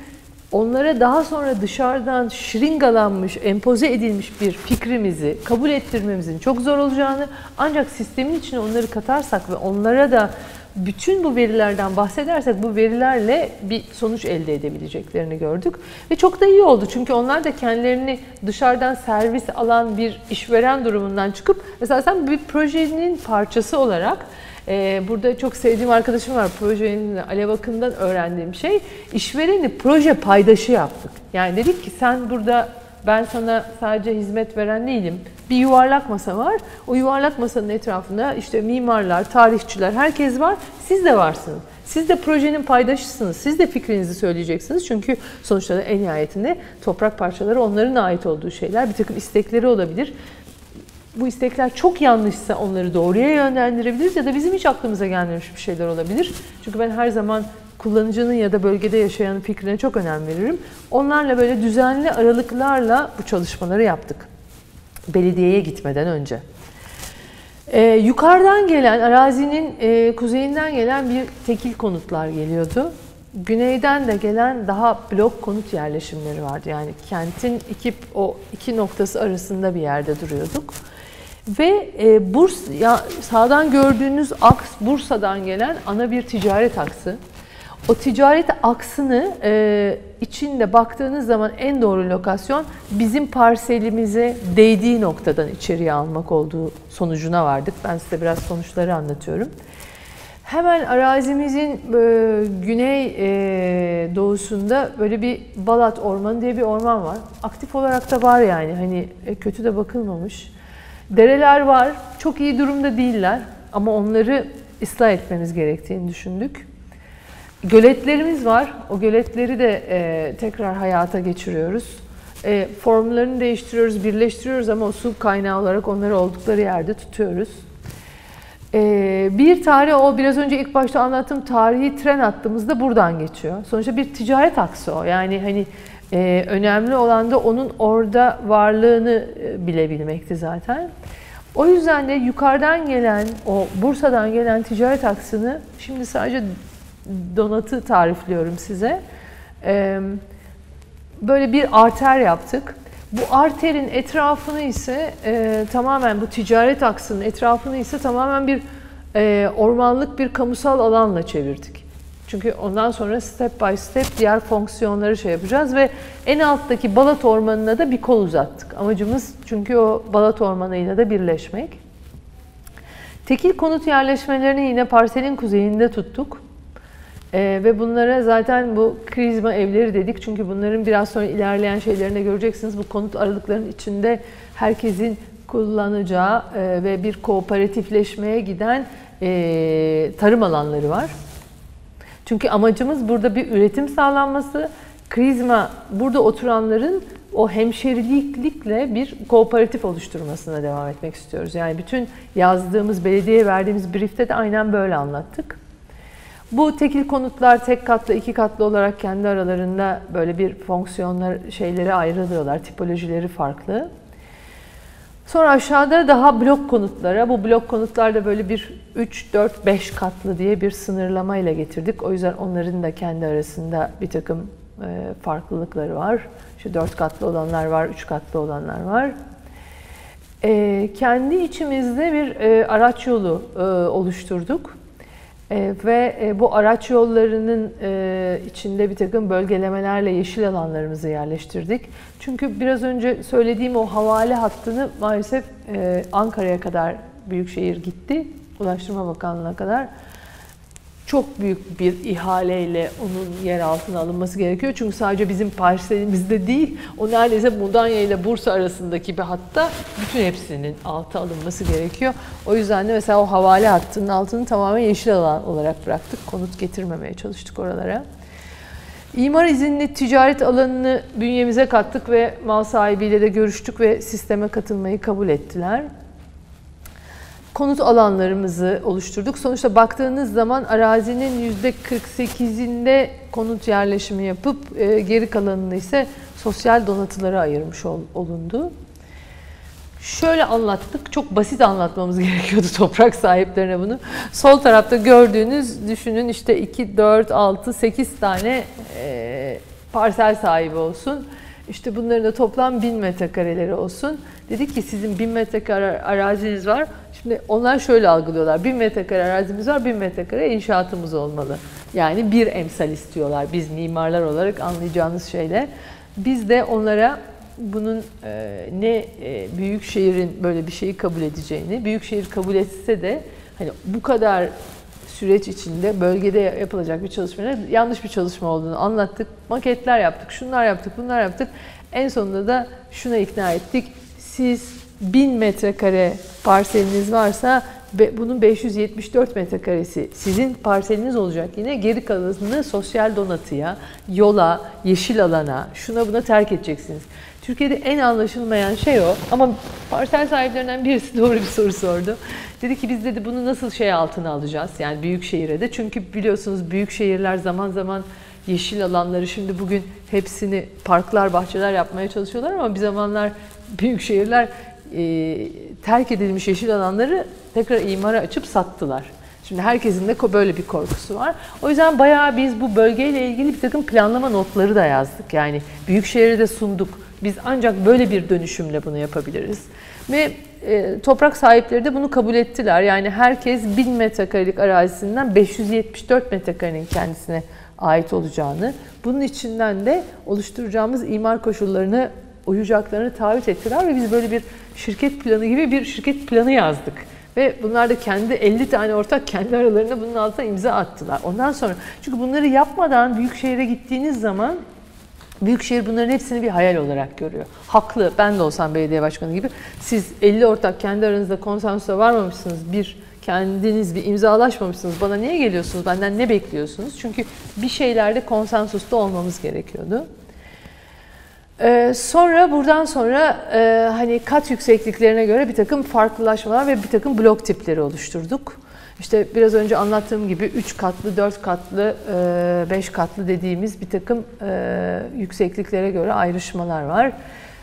Speaker 1: onlara daha sonra dışarıdan şırıngalanmış, empoze edilmiş bir fikrimizi kabul ettirmemizin çok zor olacağını ancak sistemin içine onları katarsak ve onlara da bütün bu verilerden bahsedersek bu verilerle bir sonuç elde edebileceklerini gördük. Ve çok da iyi oldu çünkü onlar da kendilerini dışarıdan servis alan bir işveren durumundan çıkıp mesela sen bir projenin parçası olarak ee, burada çok sevdiğim arkadaşım var. Projenin Alev Akın'dan öğrendiğim şey işvereni proje paydaşı yaptık. Yani dedik ki sen burada ben sana sadece hizmet veren değilim. Bir yuvarlak masa var. O yuvarlak masanın etrafında işte mimarlar, tarihçiler, herkes var. Siz de varsınız. Siz de projenin paydaşısınız. Siz de fikrinizi söyleyeceksiniz. Çünkü sonuçta en nihayetinde toprak parçaları onların ait olduğu şeyler. Bir takım istekleri olabilir. Bu istekler çok yanlışsa onları doğruya yönlendirebiliriz ya da bizim hiç aklımıza gelmemiş bir şeyler olabilir. Çünkü ben her zaman kullanıcının ya da bölgede yaşayanın fikrine çok önem veririm. Onlarla böyle düzenli aralıklarla bu çalışmaları yaptık. Belediyeye gitmeden önce. Ee, yukarıdan gelen, arazinin e, kuzeyinden gelen bir tekil konutlar geliyordu. güneyden de gelen daha blok konut yerleşimleri vardı. Yani kentin iki o iki noktası arasında bir yerde duruyorduk. Ve e, Burs ya sağdan gördüğünüz aks Bursa'dan gelen ana bir ticaret aksı. O ticaret aksını e, içinde baktığınız zaman en doğru lokasyon bizim parselimize değdiği noktadan içeriye almak olduğu sonucuna vardık. Ben size biraz sonuçları anlatıyorum. Hemen arazimizin e, güney e, doğusunda böyle bir Balat Ormanı diye bir orman var. Aktif olarak da var yani hani e, kötü de bakılmamış. Dereler var, çok iyi durumda değiller ama onları ıslah etmemiz gerektiğini düşündük. Göletlerimiz var, o göletleri de e, tekrar hayata geçiriyoruz. E, formlarını değiştiriyoruz, birleştiriyoruz ama o su kaynağı olarak onları oldukları yerde tutuyoruz. Ee, bir tarih o biraz önce ilk başta anlattığım tarihi tren hattımızda buradan geçiyor. Sonuçta bir ticaret aksı o. Yani hani e, önemli olan da onun orada varlığını e, bilebilmekti zaten. O yüzden de yukarıdan gelen, o Bursa'dan gelen ticaret aksını şimdi sadece donatı tarifliyorum size. Böyle bir arter yaptık. Bu arterin etrafını ise e, tamamen bu ticaret aksının etrafını ise tamamen bir e, ormanlık bir kamusal alanla çevirdik. Çünkü ondan sonra step by step diğer fonksiyonları şey yapacağız ve en alttaki Balat Ormanı'na da bir kol uzattık. Amacımız çünkü o Balat Ormanı'yla da birleşmek. Tekil konut yerleşmelerini yine parselin kuzeyinde tuttuk. Ee, ve bunlara zaten bu krizma evleri dedik. Çünkü bunların biraz sonra ilerleyen şeylerinde göreceksiniz. Bu konut aralıklarının içinde herkesin kullanacağı e, ve bir kooperatifleşmeye giden e, tarım alanları var. Çünkü amacımız burada bir üretim sağlanması. Krizma burada oturanların o hemşerilikle bir kooperatif oluşturmasına devam etmek istiyoruz. Yani bütün yazdığımız, belediyeye verdiğimiz briefte de aynen böyle anlattık. Bu tekil konutlar tek katlı, iki katlı olarak kendi aralarında böyle bir fonksiyonlar şeyleri ayrılıyorlar. Tipolojileri farklı. Sonra aşağıda daha blok konutlara, bu blok konutlarda böyle bir 3, 4, 5 katlı diye bir sınırlama ile getirdik. O yüzden onların da kendi arasında bir takım e, farklılıkları var. İşte 4 katlı olanlar var, 3 katlı olanlar var. E, kendi içimizde bir e, araç yolu oluşturduk. E, ve e, bu araç yollarının e, içinde bir takım bölgelemelerle yeşil alanlarımızı yerleştirdik. Çünkü biraz önce söylediğim o havale hattını maalesef e, Ankara'ya kadar Büyükşehir gitti, Ulaştırma Bakanlığı'na kadar çok büyük bir ihaleyle onun yer altına alınması gerekiyor. Çünkü sadece bizim parselimizde değil, o neredeyse Mudanya ile Bursa arasındaki bir hatta bütün hepsinin altı alınması gerekiyor. O yüzden de mesela o havale hattının altını tamamen yeşil alan olarak bıraktık. Konut getirmemeye çalıştık oralara. İmar izinli ticaret alanını bünyemize kattık ve mal sahibiyle de görüştük ve sisteme katılmayı kabul ettiler konut alanlarımızı oluşturduk. Sonuçta baktığınız zaman arazinin %48'inde konut yerleşimi yapıp e, geri kalanını ise sosyal donatılara ayırmış olundu. Şöyle anlattık, çok basit anlatmamız gerekiyordu toprak sahiplerine bunu. Sol tarafta gördüğünüz, düşünün işte 2, 4, 6, 8 tane e, parsel sahibi olsun. İşte bunların da toplam 1000 metrekareleri olsun. Dedik ki sizin 1000 metrekare araziniz var. Şimdi onlar şöyle algılıyorlar. 1000 metrekare arazimiz var, 1000 metrekare inşaatımız olmalı. Yani bir emsal istiyorlar biz mimarlar olarak anlayacağınız şeyler. Biz de onlara bunun e, ne e, büyük şehrin böyle bir şeyi kabul edeceğini, büyük şehir kabul etse de hani bu kadar süreç içinde bölgede yapılacak bir çalışmanın yanlış bir çalışma olduğunu anlattık. Maketler yaptık, şunlar yaptık, bunlar yaptık. En sonunda da şuna ikna ettik. Siz 1000 metrekare parseliniz varsa bunun 574 metrekaresi sizin parseliniz olacak. Yine geri kalanını sosyal donatıya, yola, yeşil alana, şuna buna terk edeceksiniz. Türkiye'de en anlaşılmayan şey o. Ama parsel sahiplerinden birisi doğru bir soru sordu. Dedi ki biz dedi bunu nasıl şey altına alacağız? Yani büyük şehire de. Çünkü biliyorsunuz büyük şehirler zaman zaman yeşil alanları şimdi bugün hepsini parklar, bahçeler yapmaya çalışıyorlar ama bir zamanlar büyük şehirler e, terk edilmiş yeşil alanları tekrar imara açıp sattılar. Şimdi herkesin de böyle bir korkusu var. O yüzden bayağı biz bu bölgeyle ilgili bir takım planlama notları da yazdık. Yani büyükşehir'e de sunduk. Biz ancak böyle bir dönüşümle bunu yapabiliriz. Ve e, toprak sahipleri de bunu kabul ettiler. Yani herkes 1000 metrekarelik arazisinden 574 metrekarenin kendisine ait olacağını, bunun içinden de oluşturacağımız imar koşullarını uyacaklarını taahhüt ettiler ve biz böyle bir şirket planı gibi bir şirket planı yazdık. Ve bunlar da kendi 50 tane ortak kendi aralarında bunun altına imza attılar. Ondan sonra çünkü bunları yapmadan büyük şehire gittiğiniz zaman Büyükşehir bunların hepsini bir hayal olarak görüyor. Haklı. Ben de olsam belediye başkanı gibi. Siz 50 ortak kendi aranızda konsensusa varmamışsınız. Bir kendiniz bir imzalaşmamışsınız. Bana niye geliyorsunuz? Benden ne bekliyorsunuz? Çünkü bir şeylerde konsensusta olmamız gerekiyordu. Ee, sonra buradan sonra e, hani kat yüksekliklerine göre bir takım farklılaşmalar ve bir takım blok tipleri oluşturduk. İşte biraz önce anlattığım gibi 3 katlı, 4 katlı, 5 e, katlı dediğimiz bir takım e, yüksekliklere göre ayrışmalar var.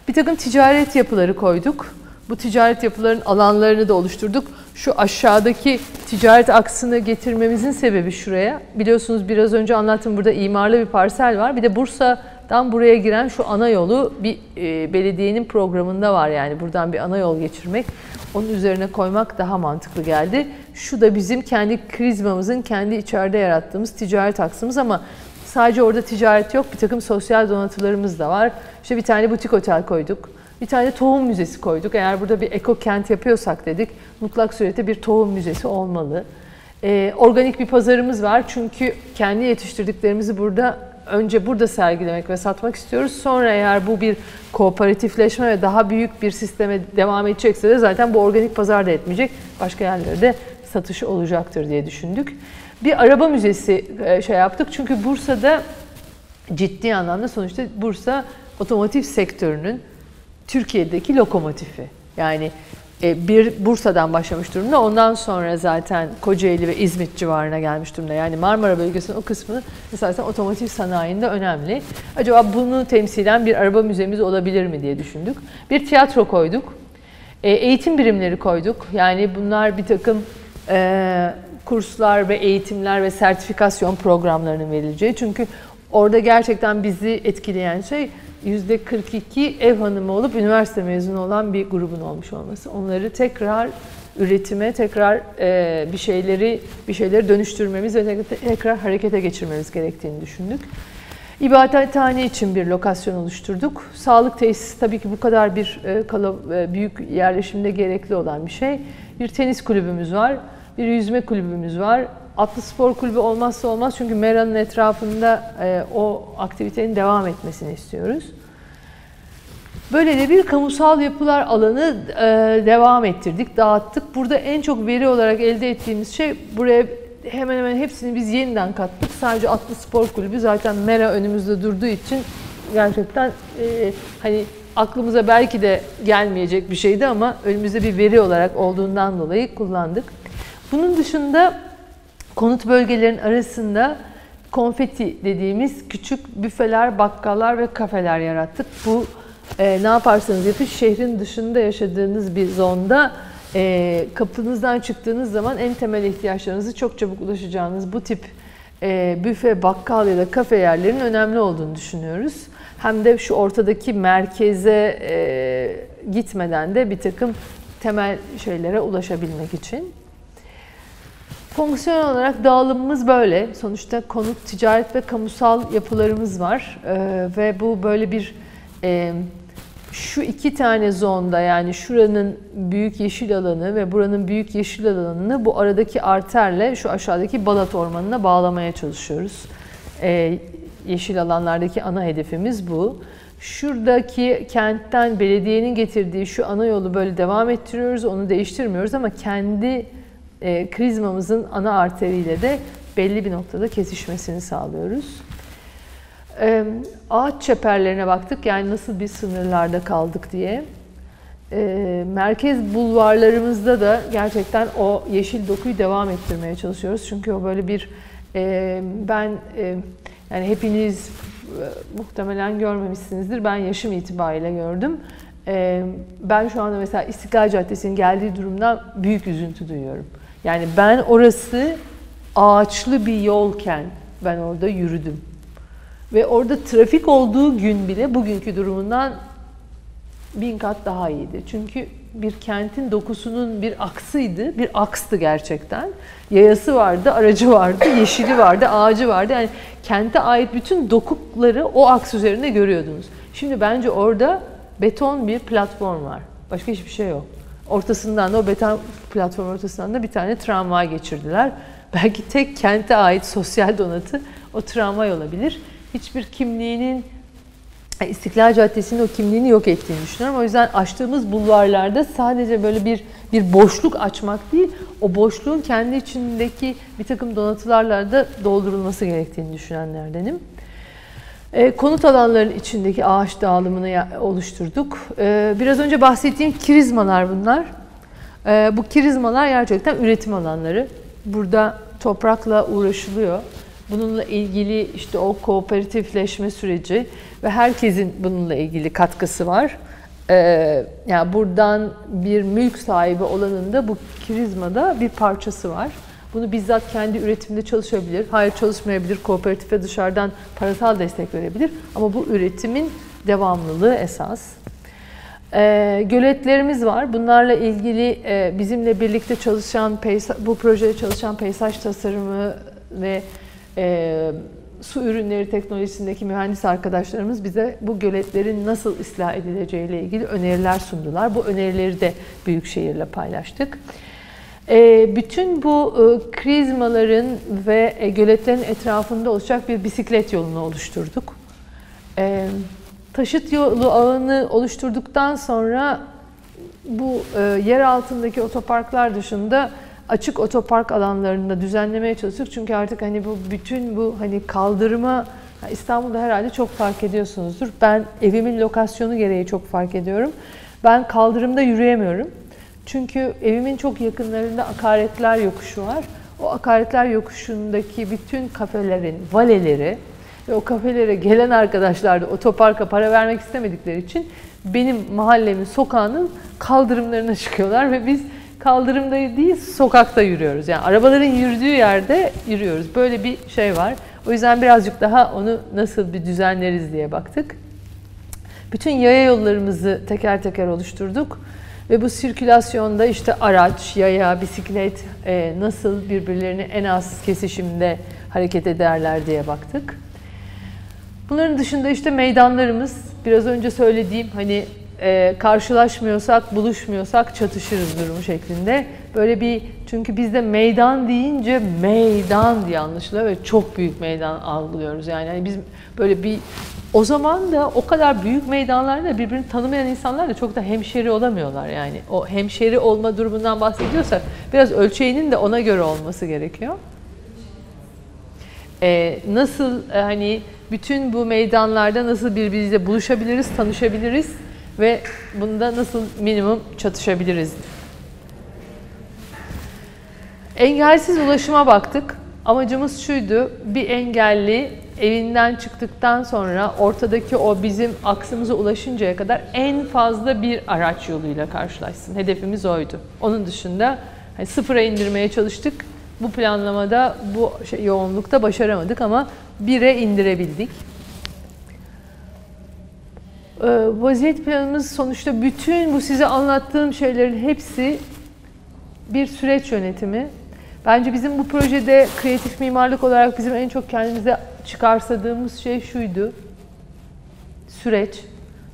Speaker 1: Bir takım ticaret yapıları koyduk. Bu ticaret yapılarının alanlarını da oluşturduk. Şu aşağıdaki ticaret aksını getirmemizin sebebi şuraya. Biliyorsunuz biraz önce anlattım burada imarlı bir parsel var. Bir de Bursa'dan buraya giren şu ana yolu bir e, belediyenin programında var yani buradan bir ana yol geçirmek. Onun üzerine koymak daha mantıklı geldi. Şu da bizim kendi krizmamızın kendi içeride yarattığımız ticaret aksımız ama sadece orada ticaret yok. Bir takım sosyal donatılarımız da var. İşte bir tane butik otel koyduk. Bir tane tohum müzesi koyduk. Eğer burada bir eko kent yapıyorsak dedik mutlak surette bir tohum müzesi olmalı. Ee, organik bir pazarımız var çünkü kendi yetiştirdiklerimizi burada önce burada sergilemek ve satmak istiyoruz. Sonra eğer bu bir kooperatifleşme ve daha büyük bir sisteme devam edecekse de zaten bu organik pazar da etmeyecek. Başka yerlerde satışı olacaktır diye düşündük. Bir araba müzesi e, şey yaptık çünkü Bursa'da ciddi anlamda sonuçta Bursa otomotiv sektörünün Türkiye'deki lokomotifi. Yani e, bir Bursa'dan başlamış durumda. Ondan sonra zaten Kocaeli ve İzmit civarına gelmiş durumda. Yani Marmara bölgesinin o kısmı zaten otomotiv sanayinde önemli. Acaba bunu temsilen bir araba müzemiz olabilir mi diye düşündük. Bir tiyatro koyduk. E, eğitim birimleri koyduk. Yani bunlar bir takım e, kurslar ve eğitimler ve sertifikasyon programlarının verileceği. Çünkü orada gerçekten bizi etkileyen şey %42 ev hanımı olup üniversite mezunu olan bir grubun olmuş olması. Onları tekrar üretime, tekrar e, bir şeyleri bir şeyleri dönüştürmemiz ve tekrar harekete geçirmemiz gerektiğini düşündük. İbadethane için bir lokasyon oluşturduk. Sağlık tesisi tabii ki bu kadar bir e, e, büyük yerleşimde gerekli olan bir şey. Bir tenis kulübümüz var, bir yüzme kulübümüz var, Atlı Spor Kulübü olmazsa olmaz çünkü Mera'nın etrafında e, o aktivitenin devam etmesini istiyoruz. Böyle de bir kamusal yapılar alanı e, devam ettirdik, dağıttık. Burada en çok veri olarak elde ettiğimiz şey buraya hemen hemen hepsini biz yeniden kattık. Sadece Atlı Spor Kulübü zaten Mera önümüzde durduğu için gerçekten e, hani aklımıza belki de gelmeyecek bir şeydi ama önümüzde bir veri olarak olduğundan dolayı kullandık. Bunun dışında konut bölgelerin arasında konfeti dediğimiz küçük büfeler, bakkallar ve kafeler yarattık. Bu e, ne yaparsanız yapın şehrin dışında yaşadığınız bir zonda e, kapınızdan çıktığınız zaman en temel ihtiyaçlarınızı çok çabuk ulaşacağınız bu tip e, büfe, bakkal ya da kafe yerlerinin önemli olduğunu düşünüyoruz. Hem de şu ortadaki merkeze e, gitmeden de bir takım temel şeylere ulaşabilmek için. Fonksiyon olarak dağılımımız böyle. Sonuçta konut, ticaret ve kamusal yapılarımız var. Ee, ve bu böyle bir e, şu iki tane zonda yani şuranın büyük yeşil alanı ve buranın büyük yeşil alanını bu aradaki arterle şu aşağıdaki Balat Ormanı'na bağlamaya çalışıyoruz. Ee, yeşil alanlardaki ana hedefimiz bu. Şuradaki kentten belediyenin getirdiği şu ana yolu böyle devam ettiriyoruz, onu değiştirmiyoruz ama kendi e, krizmamızın ana arteriyle de belli bir noktada kesişmesini sağlıyoruz. E, ağaç çeperlerine baktık yani nasıl bir sınırlarda kaldık diye. E, merkez bulvarlarımızda da gerçekten o yeşil dokuyu devam ettirmeye çalışıyoruz. Çünkü o böyle bir e, ben e, yani hepiniz e, muhtemelen görmemişsinizdir. Ben yaşım itibariyle gördüm. E, ben şu anda mesela İstiklal Caddesi'nin geldiği durumdan büyük üzüntü duyuyorum. Yani ben orası ağaçlı bir yolken ben orada yürüdüm. Ve orada trafik olduğu gün bile bugünkü durumundan bin kat daha iyiydi. Çünkü bir kentin dokusunun bir aksıydı, bir akstı gerçekten. Yayası vardı, aracı vardı, yeşili vardı, ağacı vardı. Yani kente ait bütün dokukları o aks üzerinde görüyordunuz. Şimdi bence orada beton bir platform var. Başka hiçbir şey yok. Ortasından da o beton platform ortasından da bir tane tramvay geçirdiler. Belki tek kente ait sosyal donatı o tramvay olabilir. Hiçbir kimliğinin İstiklal Caddesi'nin o kimliğini yok ettiğini düşünüyorum. O yüzden açtığımız bulvarlarda sadece böyle bir bir boşluk açmak değil, o boşluğun kendi içindeki bir takım donatılarla da doldurulması gerektiğini düşünenlerdenim. E, konut alanlarının içindeki ağaç dağılımını oluşturduk. E, biraz önce bahsettiğim kirizmalar bunlar. E, bu kirizmalar gerçekten üretim alanları. Burada toprakla uğraşılıyor. Bununla ilgili işte o kooperatifleşme süreci ve herkesin bununla ilgili katkısı var. Yani buradan bir mülk sahibi olanın da bu kirizmada bir parçası var. Bunu bizzat kendi üretiminde çalışabilir, hayır çalışmayabilir, kooperatife dışarıdan parasal destek verebilir. Ama bu üretimin devamlılığı esas. E, göletlerimiz var. Bunlarla ilgili e, bizimle birlikte çalışan, bu projede çalışan peyzaj tasarımı ve e, su ürünleri teknolojisindeki mühendis arkadaşlarımız bize bu göletlerin nasıl ıslah edileceği ile ilgili öneriler sundular. Bu önerileri de Büyükşehir'le paylaştık. E, bütün bu e, krizmaların ve e, göletlerin etrafında olacak bir bisiklet yolunu oluşturduk. E, taşıt yolu ağını oluşturduktan sonra bu e, yer altındaki otoparklar dışında açık otopark alanlarında düzenlemeye çalıştık. Çünkü artık hani bu bütün bu hani kaldırıma İstanbul'da herhalde çok fark ediyorsunuzdur. Ben evimin lokasyonu gereği çok fark ediyorum. Ben kaldırımda yürüyemiyorum. Çünkü evimin çok yakınlarında akaretler yokuşu var. O akaretler yokuşundaki bütün kafelerin valeleri ve o kafelere gelen arkadaşlar da otoparka para vermek istemedikleri için benim mahallemin sokağının kaldırımlarına çıkıyorlar ve biz kaldırımda değil sokakta yürüyoruz. Yani arabaların yürüdüğü yerde yürüyoruz. Böyle bir şey var. O yüzden birazcık daha onu nasıl bir düzenleriz diye baktık. Bütün yaya yollarımızı teker teker oluşturduk. Ve bu sirkülasyonda işte araç, yaya, bisiklet e, nasıl birbirlerini en az kesişimde hareket ederler diye baktık. Bunların dışında işte meydanlarımız, biraz önce söylediğim hani e, karşılaşmıyorsak, buluşmuyorsak çatışırız durumu şeklinde. Böyle bir çünkü bizde meydan deyince meydan diye anlaşılıyor ve çok büyük meydan algılıyoruz. Yani hani biz böyle bir o zaman da o kadar büyük meydanlarda birbirini tanımayan insanlar da çok da hemşeri olamıyorlar yani. O hemşeri olma durumundan bahsediyorsak biraz ölçeğinin de ona göre olması gerekiyor. Ee, nasıl hani bütün bu meydanlarda nasıl birbiriyle buluşabiliriz, tanışabiliriz ve bunda nasıl minimum çatışabiliriz? Engelsiz ulaşıma baktık. Amacımız şuydu, bir engelli evinden çıktıktan sonra ortadaki o bizim aksımıza ulaşıncaya kadar en fazla bir araç yoluyla karşılaşsın. Hedefimiz oydu. Onun dışında hani sıfıra indirmeye çalıştık. Bu planlamada bu şey, yoğunlukta başaramadık ama bire indirebildik. Ee, vaziyet planımız sonuçta bütün bu size anlattığım şeylerin hepsi bir süreç yönetimi. Bence bizim bu projede kreatif mimarlık olarak bizim en çok kendimize çıkarsadığımız şey şuydu. Süreç.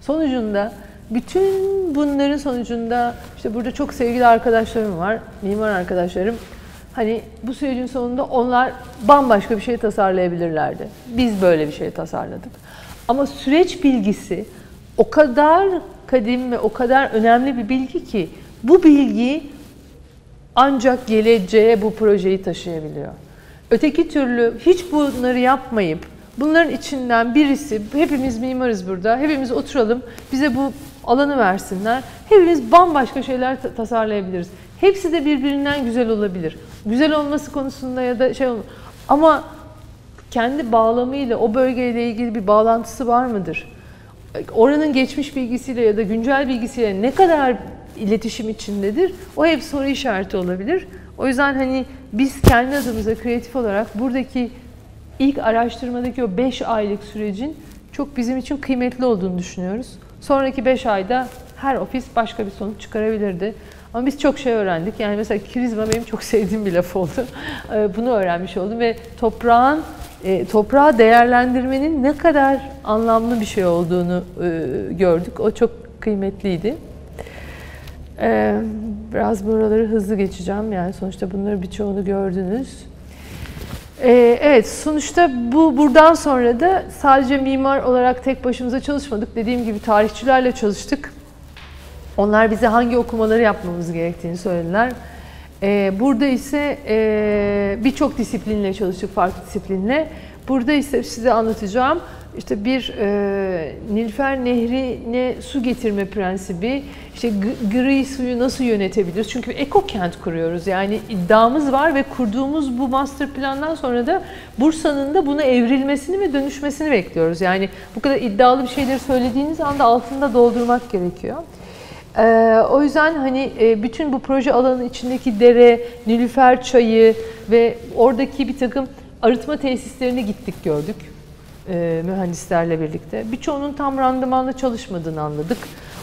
Speaker 1: Sonucunda bütün bunların sonucunda işte burada çok sevgili arkadaşlarım var, mimar arkadaşlarım. Hani bu sürecin sonunda onlar bambaşka bir şey tasarlayabilirlerdi. Biz böyle bir şey tasarladık. Ama süreç bilgisi o kadar kadim ve o kadar önemli bir bilgi ki bu bilgi ancak geleceğe bu projeyi taşıyabiliyor. Öteki türlü hiç bunları yapmayıp bunların içinden birisi, hepimiz mimarız burada, hepimiz oturalım, bize bu alanı versinler. Hepimiz bambaşka şeyler tasarlayabiliriz. Hepsi de birbirinden güzel olabilir. Güzel olması konusunda ya da şey olma. Ama kendi bağlamıyla o bölgeyle ilgili bir bağlantısı var mıdır? Oranın geçmiş bilgisiyle ya da güncel bilgisiyle ne kadar iletişim içindedir? O hep soru işareti olabilir. O yüzden hani biz kendi adımıza kreatif olarak buradaki ilk araştırmadaki o 5 aylık sürecin çok bizim için kıymetli olduğunu düşünüyoruz. Sonraki 5 ayda her ofis başka bir sonuç çıkarabilirdi. Ama biz çok şey öğrendik. Yani mesela kirizma benim çok sevdiğim bir laf oldu. Ee, bunu öğrenmiş oldum ve toprağın e, toprağı değerlendirmenin ne kadar anlamlı bir şey olduğunu e, gördük. O çok kıymetliydi. Biraz buraları hızlı geçeceğim. Yani sonuçta bunları birçoğunu gördünüz. Ee, evet, sonuçta bu buradan sonra da sadece mimar olarak tek başımıza çalışmadık. Dediğim gibi tarihçilerle çalıştık. Onlar bize hangi okumaları yapmamız gerektiğini söylediler. Ee, burada ise e, birçok disiplinle çalıştık, farklı disiplinle. Burada ise size anlatacağım işte bir e, Nilüfer Nehri'ne su getirme prensibi, işte gri suyu nasıl yönetebiliriz? Çünkü eko kent kuruyoruz. Yani iddiamız var ve kurduğumuz bu master plandan sonra da Bursa'nın da buna evrilmesini ve dönüşmesini bekliyoruz. Yani bu kadar iddialı bir şeyleri söylediğiniz anda altında doldurmak gerekiyor. Ee, o yüzden hani e, bütün bu proje alanı içindeki dere, Nilüfer çayı ve oradaki bir takım arıtma tesislerine gittik gördük e, mühendislerle birlikte. Birçoğunun tam randımanla çalışmadığını anladık.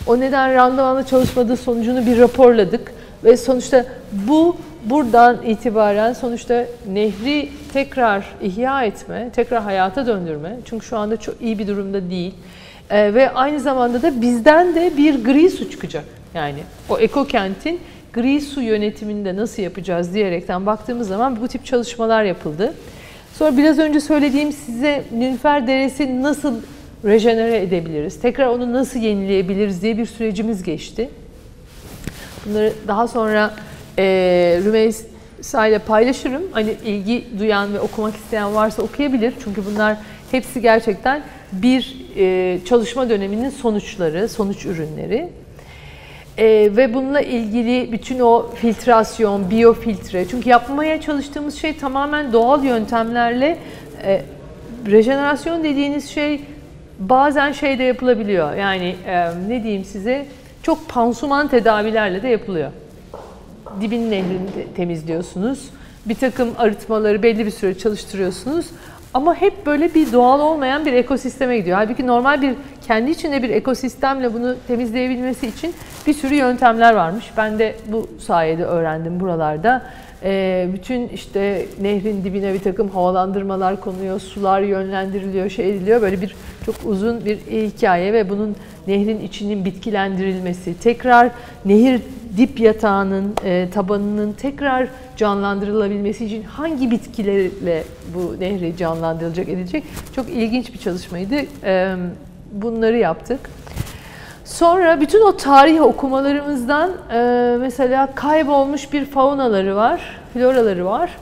Speaker 1: O neden randımanla çalışmadığı sonucunu bir raporladık ve sonuçta bu buradan itibaren sonuçta nehri tekrar ihya etme, tekrar hayata döndürme. Çünkü şu anda çok iyi bir durumda değil. E, ve aynı zamanda da bizden de bir gri su çıkacak. Yani o ekokentin gri su yönetiminde nasıl yapacağız diyerekten baktığımız zaman bu tip çalışmalar yapıldı. Sonra biraz önce söylediğim size Nilüfer Deresi nasıl rejenere edebiliriz, tekrar onu nasıl yenileyebiliriz diye bir sürecimiz geçti. Bunları daha sonra e, Rümeysa ile paylaşırım. Hani ilgi duyan ve okumak isteyen varsa okuyabilir. Çünkü bunlar hepsi gerçekten bir e, çalışma döneminin sonuçları, sonuç ürünleri. E, ve bununla ilgili bütün o filtrasyon, biyofiltre, çünkü yapmaya çalıştığımız şey tamamen doğal yöntemlerle e, rejenerasyon dediğiniz şey bazen şey de yapılabiliyor. Yani e, ne diyeyim size, çok pansuman tedavilerle de yapılıyor. Dibin nehrini temizliyorsunuz. Bir takım arıtmaları belli bir süre çalıştırıyorsunuz. Ama hep böyle bir doğal olmayan bir ekosisteme gidiyor. Halbuki normal bir kendi içinde bir ekosistemle bunu temizleyebilmesi için bir sürü yöntemler varmış. Ben de bu sayede öğrendim buralarda. Ee, bütün işte nehrin dibine bir takım havalandırmalar konuyor, sular yönlendiriliyor, şey ediliyor. Böyle bir çok uzun bir hikaye ve bunun nehrin içinin bitkilendirilmesi, tekrar nehir dip yatağının, e, tabanının tekrar canlandırılabilmesi için hangi bitkilerle bu nehri canlandırılacak edilecek çok ilginç bir çalışmaydı. E, bunları yaptık. Sonra bütün o tarih okumalarımızdan e, mesela kaybolmuş bir faunaları var, floraları var.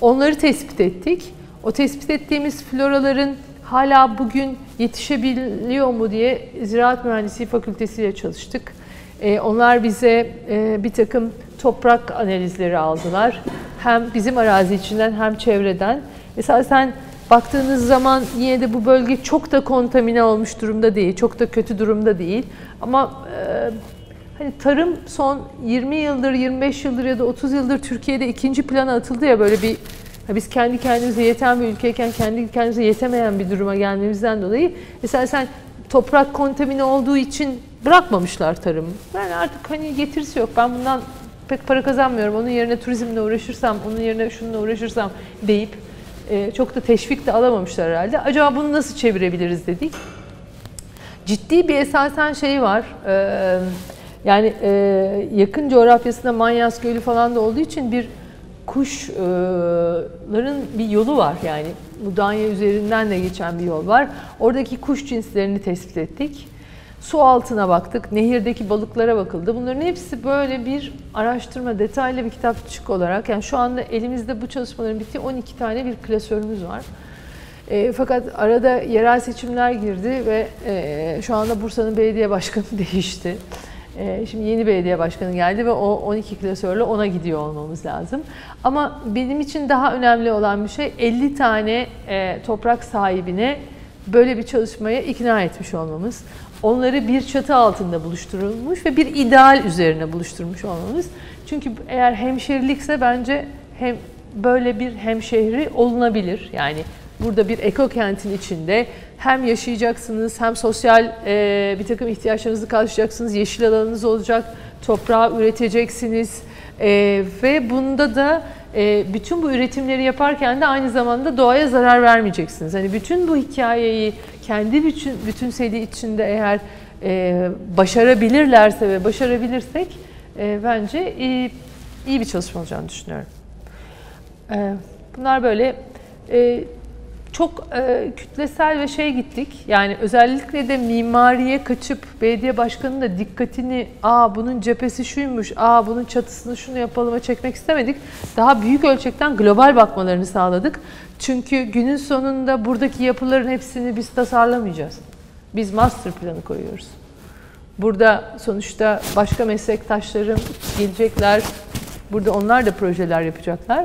Speaker 1: Onları tespit ettik. O tespit ettiğimiz floraların hala bugün yetişebiliyor mu diye Ziraat Mühendisliği Fakültesi ile çalıştık. E, onlar bize e, bir takım toprak analizleri aldılar. Hem bizim arazi içinden hem çevreden. Mesela sen baktığınız zaman yine de bu bölge çok da kontamine olmuş durumda değil, çok da kötü durumda değil. Ama e, hani tarım son 20 yıldır, 25 yıldır ya da 30 yıldır Türkiye'de ikinci plana atıldı ya böyle bir biz kendi kendimize yeten bir ülkeyken kendi kendimize yetemeyen bir duruma gelmemizden dolayı mesela sen toprak kontamine olduğu için bırakmamışlar tarımı. Yani artık hani getirisi yok. Ben bundan pek para kazanmıyorum. Onun yerine turizmle uğraşırsam, onun yerine şununla uğraşırsam deyip e, çok da teşvik de alamamışlar herhalde. Acaba bunu nasıl çevirebiliriz dedik. Ciddi bir esasen şey var. E, yani e, yakın coğrafyasında Manyas Gölü falan da olduğu için bir kuşların bir yolu var yani Mudanya üzerinden de geçen bir yol var. Oradaki kuş cinslerini tespit ettik. Su altına baktık, nehirdeki balıklara bakıldı. Bunların hepsi böyle bir araştırma, detaylı bir kitapçık olarak. Yani şu anda elimizde bu çalışmaların bittiği 12 tane bir klasörümüz var. E, fakat arada yerel seçimler girdi ve e, şu anda Bursa'nın belediye başkanı değişti. E, şimdi yeni belediye başkanı geldi ve o 12 klasörle ona gidiyor olmamız lazım. Ama benim için daha önemli olan bir şey 50 tane e, toprak sahibine böyle bir çalışmaya ikna etmiş olmamız. Onları bir çatı altında buluşturulmuş ve bir ideal üzerine buluşturmuş olmamız. Çünkü eğer hemşerilikse bence hem böyle bir hemşehri olunabilir. Yani burada bir eko kentin içinde hem yaşayacaksınız hem sosyal e, bir takım ihtiyaçlarınızı karşılayacaksınız, yeşil alanınız olacak, toprağı üreteceksiniz e, ve bunda da e, bütün bu üretimleri yaparken de aynı zamanda doğaya zarar vermeyeceksiniz. Hani bütün bu hikayeyi kendi bütün bütünseliği içinde eğer e, başarabilirlerse ve başarabilirsek e, bence iyi, iyi bir çalışma olacağını düşünüyorum. E, bunlar böyle e, çok e, kütlesel ve şey gittik. Yani özellikle de mimariye kaçıp belediye başkanının da dikkatini aa bunun cephesi şuymuş, aa bunun çatısını şunu yapalım'a çekmek istemedik. Daha büyük ölçekten global bakmalarını sağladık. Çünkü günün sonunda buradaki yapıların hepsini biz tasarlamayacağız. Biz master planı koyuyoruz. Burada sonuçta başka meslektaşlarım gelecekler. Burada onlar da projeler yapacaklar.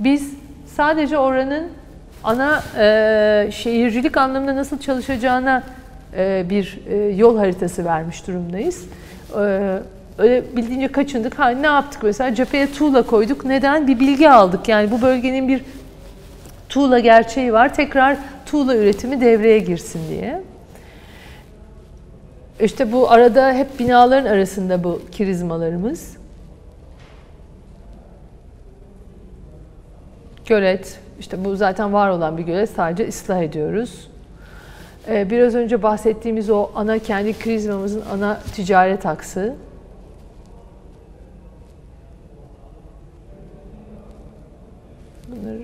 Speaker 1: Biz sadece oranın ana e, şehircilik anlamında nasıl çalışacağına e, bir e, yol haritası vermiş durumdayız. E, öyle bildiğince kaçındık. Ha, ne yaptık mesela? Cepheye tuğla koyduk. Neden? Bir bilgi aldık. Yani bu bölgenin bir tuğla gerçeği var. Tekrar tuğla üretimi devreye girsin diye. İşte bu arada hep binaların arasında bu kirizmalarımız. Gölet, işte bu zaten var olan bir gölet sadece ıslah ediyoruz. Ee, biraz önce bahsettiğimiz o ana kendi krizmamızın ana ticaret aksı. Bunlar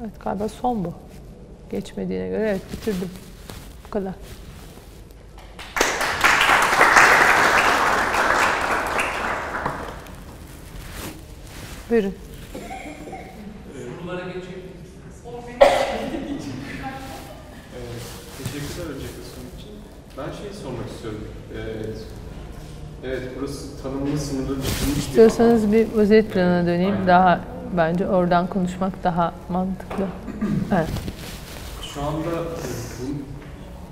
Speaker 1: evet galiba son bu. Geçmediğine göre evet bitirdim. Bu kadar. Buyurun.
Speaker 2: Sorulara geçecek Teşekkürler öncelikle sunum için. Ben şey sormak istiyorum. Evet, evet burası tanımlı sınırlı düşünmüş
Speaker 1: İstiyorsanız bir vaziyet planına döneyim. Daha bence oradan konuşmak daha mantıklı. Evet.
Speaker 2: Şu anda e, bu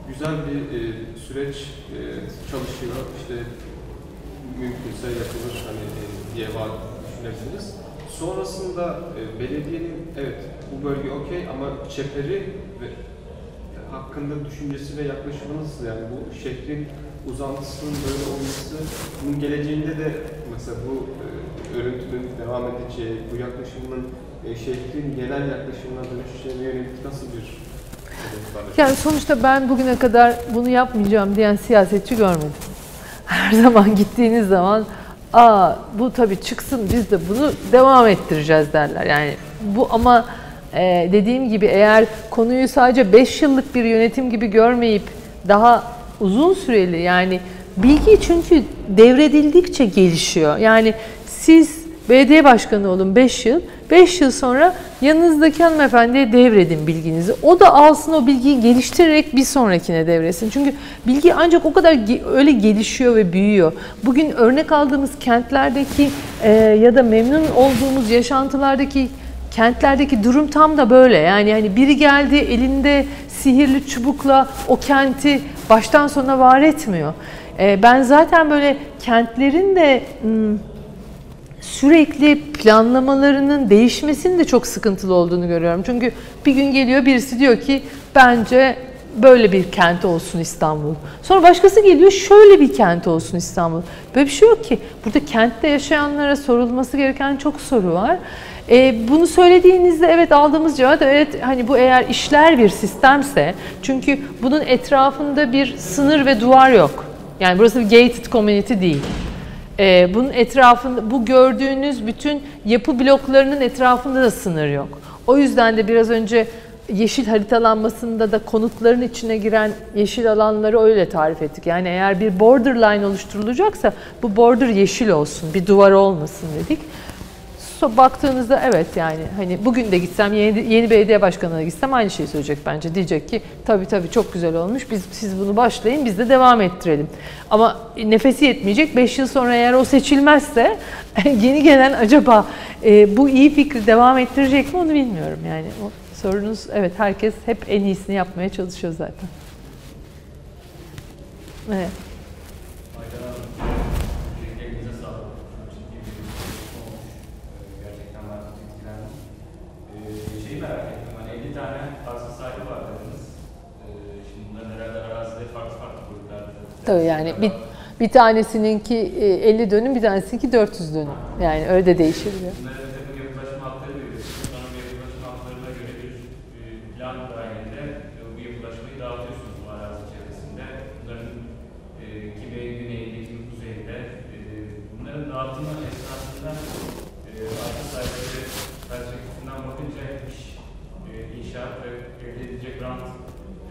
Speaker 2: güzel bir e, süreç e, çalışıyor. İşte mümkünse yapılır hani e, diye var düşünebiliriz. Sonrasında e, belediyenin evet bu bölge okey ama çeperi ve hakkında düşüncesi ve yaklaşımı nasıl yani bu şehrin uzantısının böyle olması bunun geleceğinde de mesela bu e, örüntünün devam edeceği, bu yaklaşımın e, şehrin genel yaklaşımına dönüşeceğine yönelik nasıl bir?
Speaker 1: Yani sonuçta ben bugüne kadar bunu yapmayacağım diyen siyasetçi görmedim. Her zaman gittiğiniz zaman aa bu tabii çıksın biz de bunu devam ettireceğiz derler. Yani bu ama e, dediğim gibi eğer konuyu sadece 5 yıllık bir yönetim gibi görmeyip daha uzun süreli yani bilgi çünkü devredildikçe gelişiyor. Yani siz belediye başkanı olun 5 yıl, 5 yıl sonra yanınızdaki hanımefendiye devredin bilginizi. O da alsın o bilgiyi geliştirerek bir sonrakine devretsin. Çünkü bilgi ancak o kadar öyle gelişiyor ve büyüyor. Bugün örnek aldığımız kentlerdeki e, ya da memnun olduğumuz yaşantılardaki kentlerdeki durum tam da böyle. Yani hani biri geldi elinde sihirli çubukla o kenti baştan sona var etmiyor. E, ben zaten böyle kentlerin de sürekli planlamalarının değişmesinin de çok sıkıntılı olduğunu görüyorum. Çünkü bir gün geliyor birisi diyor ki bence böyle bir kent olsun İstanbul. Sonra başkası geliyor şöyle bir kent olsun İstanbul. Böyle bir şey yok ki. Burada kentte yaşayanlara sorulması gereken çok soru var. E, bunu söylediğinizde evet aldığımız cevap evet hani bu eğer işler bir sistemse çünkü bunun etrafında bir sınır ve duvar yok. Yani burası bir gated community değil. Ee, bunun etrafında, bu gördüğünüz bütün yapı bloklarının etrafında da sınır yok. O yüzden de biraz önce yeşil haritalanmasında da konutların içine giren yeşil alanları öyle tarif ettik. Yani eğer bir borderline oluşturulacaksa bu border yeşil olsun, bir duvar olmasın dedik. So, baktığınızda evet yani hani bugün de gitsem yeni, yeni belediye başkanına gitsem aynı şeyi söyleyecek bence. Diyecek ki tabii tabii çok güzel olmuş biz siz bunu başlayın biz de devam ettirelim. Ama nefesi yetmeyecek 5 yıl sonra eğer o seçilmezse yeni gelen acaba e, bu iyi fikri devam ettirecek mi onu bilmiyorum yani. O sorunuz evet herkes hep en iyisini yapmaya çalışıyor zaten. Evet. Tabii yani bir, bir tanesininki e, 50 dönüm, bir tanesininki 400 dönüm. Yani öyle de değişebiliyor.
Speaker 3: Bunlara bir takım yapılaşma hakları veriyorsunuz. Sonra bu yapılaşma haklarına göre bir e, plan dahilinde e, bu yapılaşmayı dağıtıyorsunuz bu arazi çevresinde. Bunların e, kimi güneyinde, kimi kuzeyinde. E, bunların dağıtımı esnasında e, arsa sahipleri perspektifinden bakınca iş, e, inşaat ve elde edilecek rant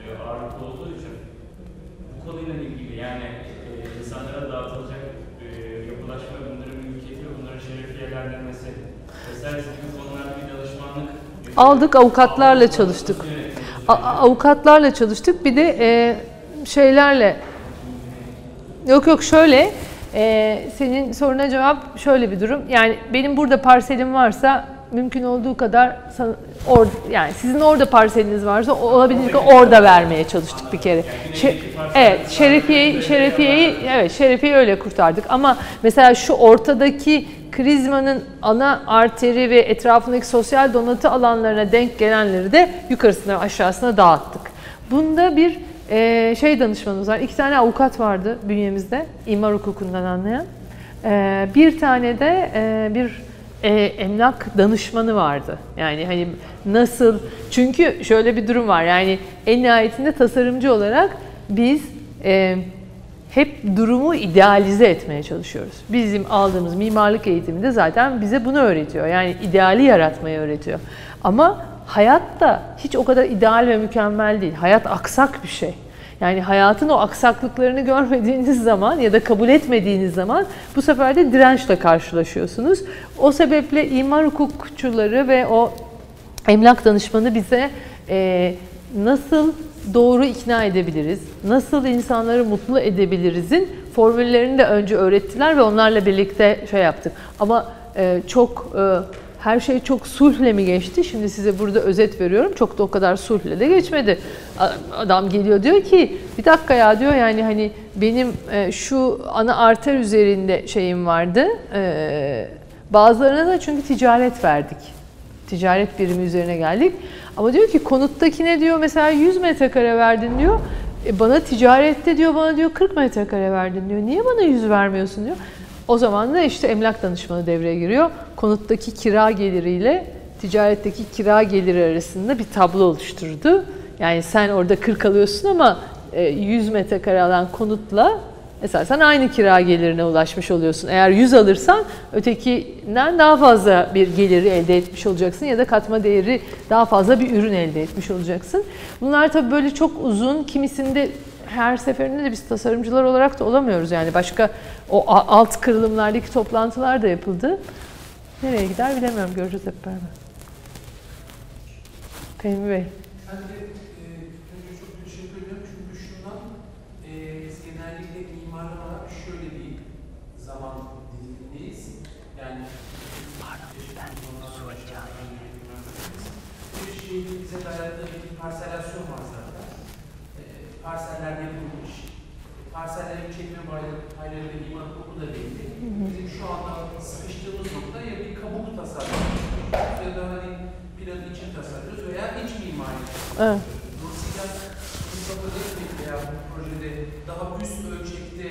Speaker 3: e, ağırlıklı olduğu için bu konuyla ilgili yani e, insanlara dağıtılacak e, yapılaşma, bunların mülkiyeti ve bunların şerefiyelendirmesi vesaire gibi konularda bir danışmanlık
Speaker 1: Aldık, avukatlarla çalıştık. A- avukatlarla çalıştık. Bir de e, şeylerle yok yok şöyle e, senin soruna cevap şöyle bir durum. Yani benim burada parselim varsa mümkün olduğu kadar or, yani sizin orada parseliniz varsa o- olabildiğince orada vermeye çalıştık bir kere. Şe- evet, şerefiyeyi şerefiyeyi evet şerefiyeyi öyle kurtardık ama mesela şu ortadaki Krizmanın ana arteri ve etrafındaki sosyal donatı alanlarına denk gelenleri de yukarısına aşağısına dağıttık. Bunda bir e, şey danışmanımız var. İki tane avukat vardı bünyemizde. imar hukukundan anlayan. E, bir tane de e, bir e, emlak danışmanı vardı. Yani hani nasıl? Çünkü şöyle bir durum var. Yani en nihayetinde tasarımcı olarak biz e, hep durumu idealize etmeye çalışıyoruz. Bizim aldığımız mimarlık eğitiminde zaten bize bunu öğretiyor. Yani ideali yaratmayı öğretiyor. Ama hayat da hiç o kadar ideal ve mükemmel değil. Hayat aksak bir şey. Yani hayatın o aksaklıklarını görmediğiniz zaman ya da kabul etmediğiniz zaman bu sefer de dirençle karşılaşıyorsunuz. O sebeple imar hukukçuları ve o emlak danışmanı bize e, nasıl doğru ikna edebiliriz, nasıl insanları mutlu edebilirizin formüllerini de önce öğrettiler ve onlarla birlikte şey yaptık. Ama e, çok e, her şey çok sulhle mi geçti? Şimdi size burada özet veriyorum. Çok da o kadar sulhle de geçmedi. Adam geliyor diyor ki bir dakika ya diyor yani hani benim e, şu ana arter üzerinde şeyim vardı. E, bazılarına da çünkü ticaret verdik ticaret birimi üzerine geldik. Ama diyor ki konuttakine diyor mesela 100 metrekare verdin diyor. E bana ticarette diyor bana diyor 40 metrekare verdin diyor. Niye bana 100 vermiyorsun diyor. O zaman da işte emlak danışmanı devreye giriyor. Konuttaki kira geliriyle ticaretteki kira geliri arasında bir tablo oluşturdu. Yani sen orada 40 alıyorsun ama e, 100 metrekare alan konutla Mesela sen aynı kira gelirine ulaşmış oluyorsun. Eğer 100 alırsan ötekinden daha fazla bir geliri elde etmiş olacaksın ya da katma değeri daha fazla bir ürün elde etmiş olacaksın. Bunlar tabii böyle çok uzun, kimisinde her seferinde de biz tasarımcılar olarak da olamıyoruz. Yani başka o alt kırılımlardaki toplantılar da yapıldı. Nereye gider bilemiyorum. Göreceğiz hep beraber. Fehmi Bey.
Speaker 4: Ben de e, önce çok teşekkür ediyorum çünkü şundan e, biz genellikle mimarlar olarak şöyle bir zaman dilimindeyiz. Yani bir şeyin bize dayadığı bir parselasyon var zaten. E, parseller yapılmış. Parsellerin çekme payları ve imar hukuku da belli. Bizim şu anda sıkıştığımız nokta ya bir kabuk tasarlıyoruz ya da hani planı için tasarlıyoruz veya iç mimari
Speaker 1: Evet.
Speaker 4: Dolayısıyla Mustafa Bey veya bu projede daha üst ölçekte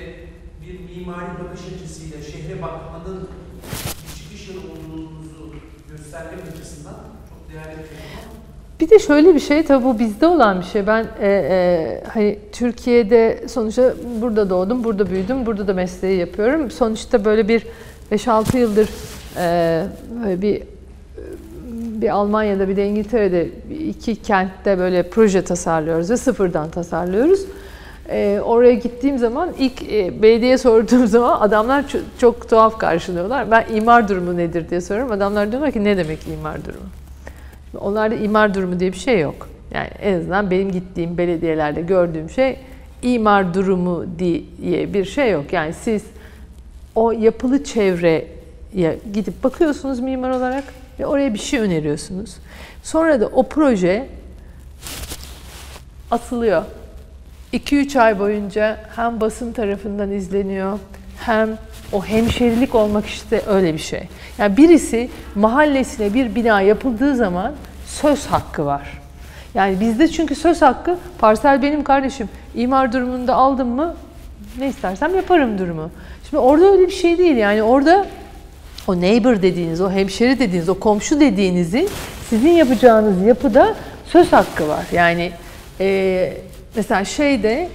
Speaker 4: bir mimari bakış açısıyla şehre bakmanın bir çıkış yolu olduğunuzu göstermek açısından çok değerli bir konu.
Speaker 1: Bir de şöyle bir şey, tabii bu bizde olan bir şey. Ben e, e, hani Türkiye'de sonuçta burada doğdum, burada büyüdüm, burada da mesleği yapıyorum. Sonuçta böyle bir 5-6 yıldır e, böyle bir bir Almanya'da bir de İngiltere'de iki kentte böyle proje tasarlıyoruz ve sıfırdan tasarlıyoruz. E, oraya gittiğim zaman ilk e, belediye sorduğum zaman adamlar çok, çok tuhaf karşılıyorlar. Ben imar durumu nedir diye soruyorum. Adamlar diyorlar ki ne demek imar durumu? Onlarda imar durumu diye bir şey yok. Yani en azından benim gittiğim belediyelerde gördüğüm şey imar durumu diye bir şey yok. Yani siz o yapılı çevreye gidip bakıyorsunuz mimar olarak ve oraya bir şey öneriyorsunuz. Sonra da o proje atılıyor. 2-3 ay boyunca hem basın tarafından izleniyor hem o hemşerilik olmak işte öyle bir şey. Yani birisi mahallesine bir bina yapıldığı zaman söz hakkı var. Yani bizde çünkü söz hakkı parsel benim kardeşim. İmar durumunda aldım mı Ne istersem yaparım durumu. Şimdi orada öyle bir şey değil. Yani orada o neighbor dediğiniz, o hemşeri dediğiniz, o komşu dediğinizin sizin yapacağınız yapıda söz hakkı var. Yani e, mesela şeyde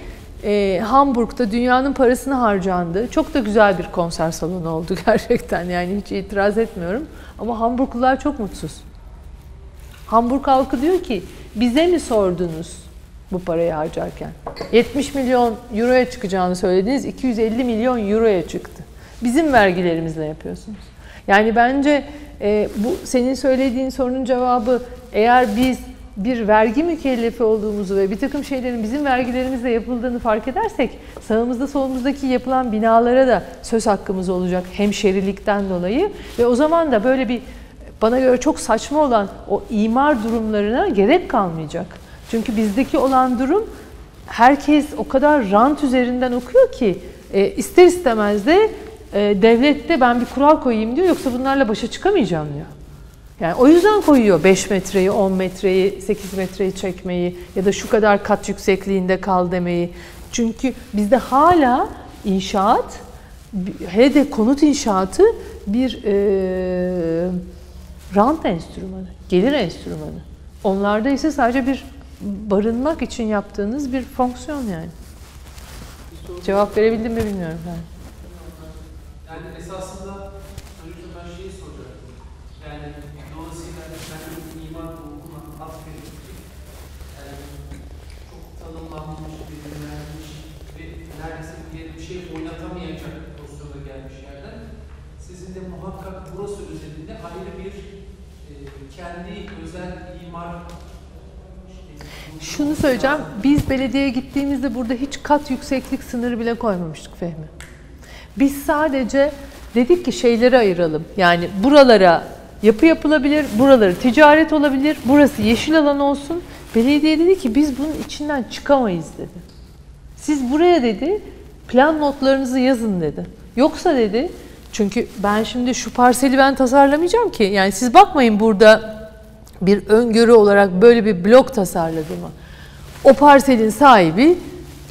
Speaker 1: e, Hamburg'da dünyanın parasını harcandı. Çok da güzel bir konser salonu oldu gerçekten. Yani hiç itiraz etmiyorum. Ama Hamburglular çok mutsuz. Hamburg halkı diyor ki bize mi sordunuz bu parayı harcarken? 70 milyon euroya çıkacağını söylediniz, 250 milyon euroya çıktı. Bizim vergilerimizle yapıyorsunuz. Yani bence e, bu senin söylediğin sorunun cevabı eğer biz bir vergi mükellefi olduğumuzu ve bir takım şeylerin bizim vergilerimizle yapıldığını fark edersek sağımızda solumuzdaki yapılan binalara da söz hakkımız olacak hemşerilikten dolayı ve o zaman da böyle bir bana göre çok saçma olan o imar durumlarına gerek kalmayacak. Çünkü bizdeki olan durum herkes o kadar rant üzerinden okuyor ki e, ister istemez de e, devlette ben bir kural koyayım diyor yoksa bunlarla başa çıkamayacağım diyor. Yani o yüzden koyuyor 5 metreyi, 10 metreyi, 8 metreyi çekmeyi ya da şu kadar kat yüksekliğinde kal demeyi. Çünkü bizde hala inşaat, hele de konut inşaatı bir e, rant enstrümanı, gelir enstrümanı. Onlarda ise sadece bir barınmak için yaptığınız bir fonksiyon yani. Cevap verebildim mi bilmiyorum ben.
Speaker 4: Yani esasında önce ben şeyi soracaktım. Yani dolayısıyla ben bir imar hukukuna atfedip yani çok tanımlanmış, belirlenmiş ve neredeyse bir şey oynatamayacak pozisyona gelmiş yerden sizin de muhakkak burası özelinde ayrı bir e, kendi özel imar
Speaker 1: Şunu söyleyeceğim. Biz belediyeye gittiğimizde burada hiç kat yükseklik sınırı bile koymamıştık Fehmi. Biz sadece dedik ki şeyleri ayıralım. Yani buralara yapı yapılabilir, buraları ticaret olabilir, burası yeşil alan olsun. Belediye dedi ki biz bunun içinden çıkamayız dedi. Siz buraya dedi plan notlarınızı yazın dedi. Yoksa dedi çünkü ben şimdi şu parseli ben tasarlamayacağım ki. Yani siz bakmayın burada bir öngörü olarak böyle bir blok tasarladığıma. O parselin sahibi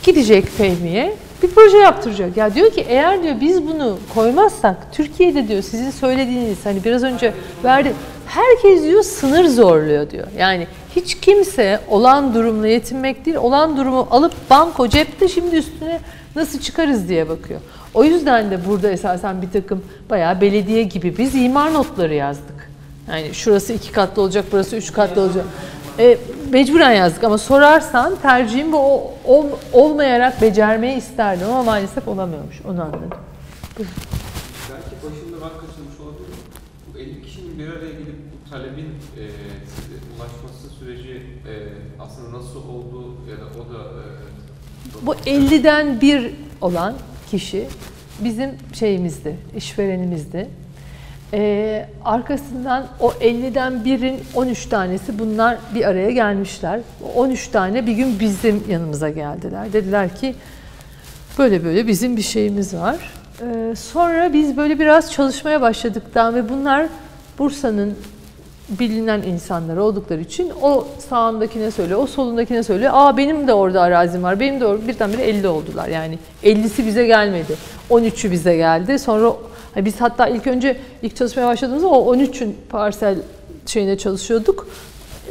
Speaker 1: gidecek Fehmi'ye bir proje yaptıracak. Ya diyor ki eğer diyor biz bunu koymazsak Türkiye'de diyor sizin söylediğiniz hani biraz önce verdi herkes diyor sınır zorluyor diyor. Yani hiç kimse olan durumla yetinmek değil, olan durumu alıp banko cepte şimdi üstüne nasıl çıkarız diye bakıyor. O yüzden de burada esasen bir takım bayağı belediye gibi biz imar notları yazdık. Yani şurası iki katlı olacak, burası üç katlı olacak. E, mecburen yazdık ama sorarsan tercihim bu o- ol- olmayarak becermeyi isterdim ama maalesef olamıyormuş. Onu anladım.
Speaker 2: Belki başında ben kaçırmış olabilirim. Bu 50 kişinin bir araya gelip bu talebin e, size ulaşması süreci e, aslında nasıl oldu ya da o da e,
Speaker 1: Bu 50'den bir olan kişi bizim şeyimizdi, işverenimizdi. Ee, arkasından o 50'den birin 13 tanesi bunlar bir araya gelmişler. O 13 tane bir gün bizim yanımıza geldiler. Dediler ki böyle böyle bizim bir şeyimiz var. Ee, sonra biz böyle biraz çalışmaya başladıktan ve bunlar Bursa'nın bilinen insanlar oldukları için o sağındakine söylüyor, o solundakine söylüyor. Aa benim de orada arazim var, benim de orada birdenbire 50 oldular. Yani 50'si bize gelmedi. 13'ü bize geldi. Sonra biz hatta ilk önce ilk çalışmaya başladığımızda o 13'ün parsel şeyine çalışıyorduk.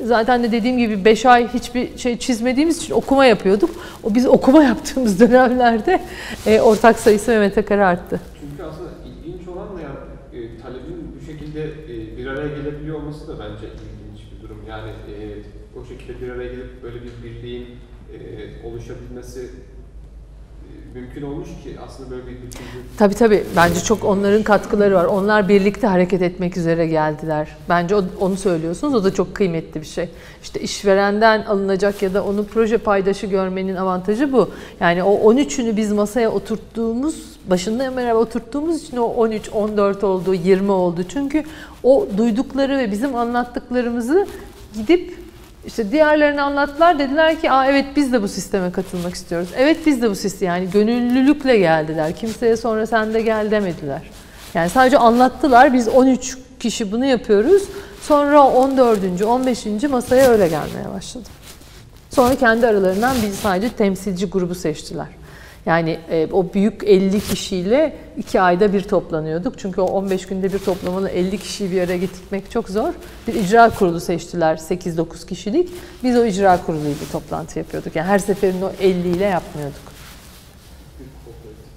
Speaker 1: Zaten de dediğim gibi 5 ay hiçbir şey çizmediğimiz için okuma yapıyorduk. O biz okuma yaptığımız dönemlerde e, ortak sayısı Mehmet Akar'a arttı.
Speaker 2: Çünkü aslında ilginç olan da yani e, talebin bu şekilde e, bir araya gelebiliyor olması da bence ilginç bir durum. Yani e, o şekilde bir araya gelip böyle bir birliğin e, oluşabilmesi mümkün olmuş ki aslında böyle bir bütüncül
Speaker 1: Tabii tabii. Bence çok onların katkıları var. Onlar birlikte hareket etmek üzere geldiler. Bence onu söylüyorsunuz. O da çok kıymetli bir şey. İşte işverenden alınacak ya da onu proje paydaşı görmenin avantajı bu. Yani o 13'ünü biz masaya oturttuğumuz, başında beraber oturttuğumuz için o 13, 14 oldu, 20 oldu. Çünkü o duydukları ve bizim anlattıklarımızı gidip işte diğerlerini anlattılar. Dediler ki Aa, evet biz de bu sisteme katılmak istiyoruz. Evet biz de bu sistem yani gönüllülükle geldiler. Kimseye sonra sen de gel demediler. Yani sadece anlattılar. Biz 13 kişi bunu yapıyoruz. Sonra 14. 15. masaya öyle gelmeye başladı. Sonra kendi aralarından bir sadece temsilci grubu seçtiler. Yani e, o büyük 50 kişiyle iki ayda bir toplanıyorduk. Çünkü o 15 günde bir toplamanı 50 kişiyi bir araya getirmek çok zor. Bir icra kurulu seçtiler 8-9 kişilik. Biz o icra kuruluyla toplantı yapıyorduk. Yani her seferinde o 50 ile yapmıyorduk.
Speaker 2: Bir kooperatif.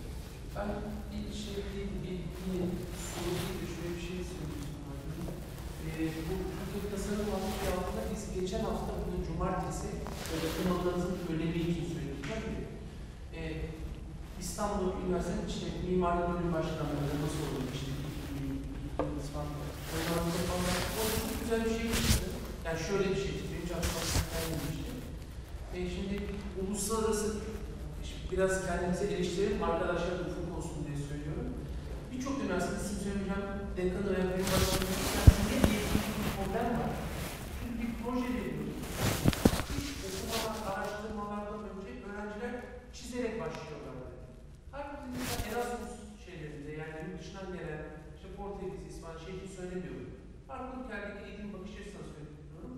Speaker 4: Ben bir şey değil, bir, bir soru değil de şöyle bir şey söyleyeyim. Ee, bu Türkiye Tasarım Vakfı altında biz geçen hafta bunu cumartesi böyle kınalarınızın önemi için söyledik. Tabii. Ee, İstanbul Üniversitesi işte Mimari Bölüm Başkanlığı nasıl olur işte ilk falan. O çok güzel bir şey çıktı. Yani şöyle bir şey çıktı. Benim çok gelmemişti. E şimdi uluslararası Şimdi biraz kendimize eleştirelim, arkadaşlar ufuk olsun diye söylüyorum. Birçok üniversite isim söylemeyeceğim, dekanı ve benim başkanım ne diye bir problem var. Şimdi bir proje veriyoruz. Hiç okumadan, araştırmalardan önce öğrenciler çizerek başlıyorlar. Halbuki mesela Erasmus şeylerinde yani yurt dışından gelen, işte Portekiz, İspanya, şey söylemiyorum. Farklılık yerdeki eğitim bakış açısına söylüyorum.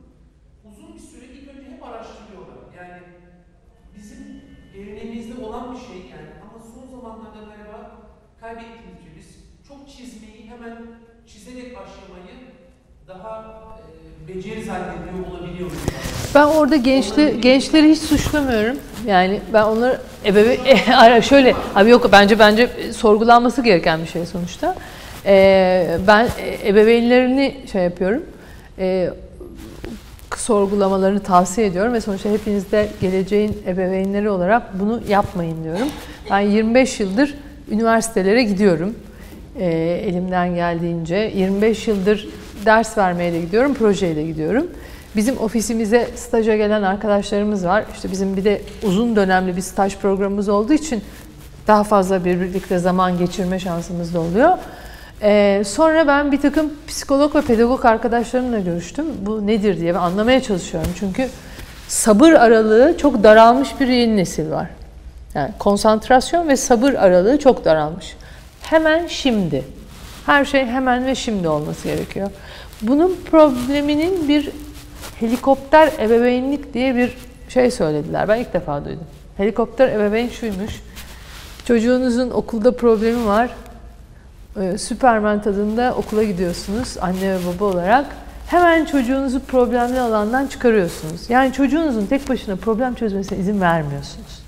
Speaker 4: Uzun bir süre ilk önce hep araştırıyorlar. Yani bizim geleneğimizde olan bir şey yani ama son zamanlarda galiba kaybettiğimiz gibi biz çok çizmeyi hemen çizerek başlamayı daha e, beceri zannediyor olabiliyoruz.
Speaker 1: Ben orada gençli, gençleri hiç suçlamıyorum. Yani ben onları ebeve şöyle abi yok bence bence sorgulanması gereken bir şey sonuçta. Ee, ben ebeveynlerini şey yapıyorum. Ee, sorgulamalarını tavsiye ediyorum ve sonuçta hepiniz de geleceğin ebeveynleri olarak bunu yapmayın diyorum. Ben 25 yıldır üniversitelere gidiyorum. Ee, elimden geldiğince 25 yıldır ders vermeye de gidiyorum, projeyle gidiyorum. Bizim ofisimize staja gelen arkadaşlarımız var. İşte bizim bir de uzun dönemli bir staj programımız olduğu için daha fazla birlikte zaman geçirme şansımız da oluyor. Ee, sonra ben bir takım psikolog ve pedagog arkadaşlarımla görüştüm. Bu nedir diye ve anlamaya çalışıyorum. Çünkü sabır aralığı çok daralmış bir yeni nesil var. Yani konsantrasyon ve sabır aralığı çok daralmış. Hemen şimdi. Her şey hemen ve şimdi olması gerekiyor. Bunun probleminin bir helikopter ebeveynlik diye bir şey söylediler. Ben ilk defa duydum. Helikopter ebeveyn şuymuş. Çocuğunuzun okulda problemi var. Ee, Süpermen tadında okula gidiyorsunuz anne ve baba olarak. Hemen çocuğunuzu problemli alandan çıkarıyorsunuz. Yani çocuğunuzun tek başına problem çözmesine izin vermiyorsunuz.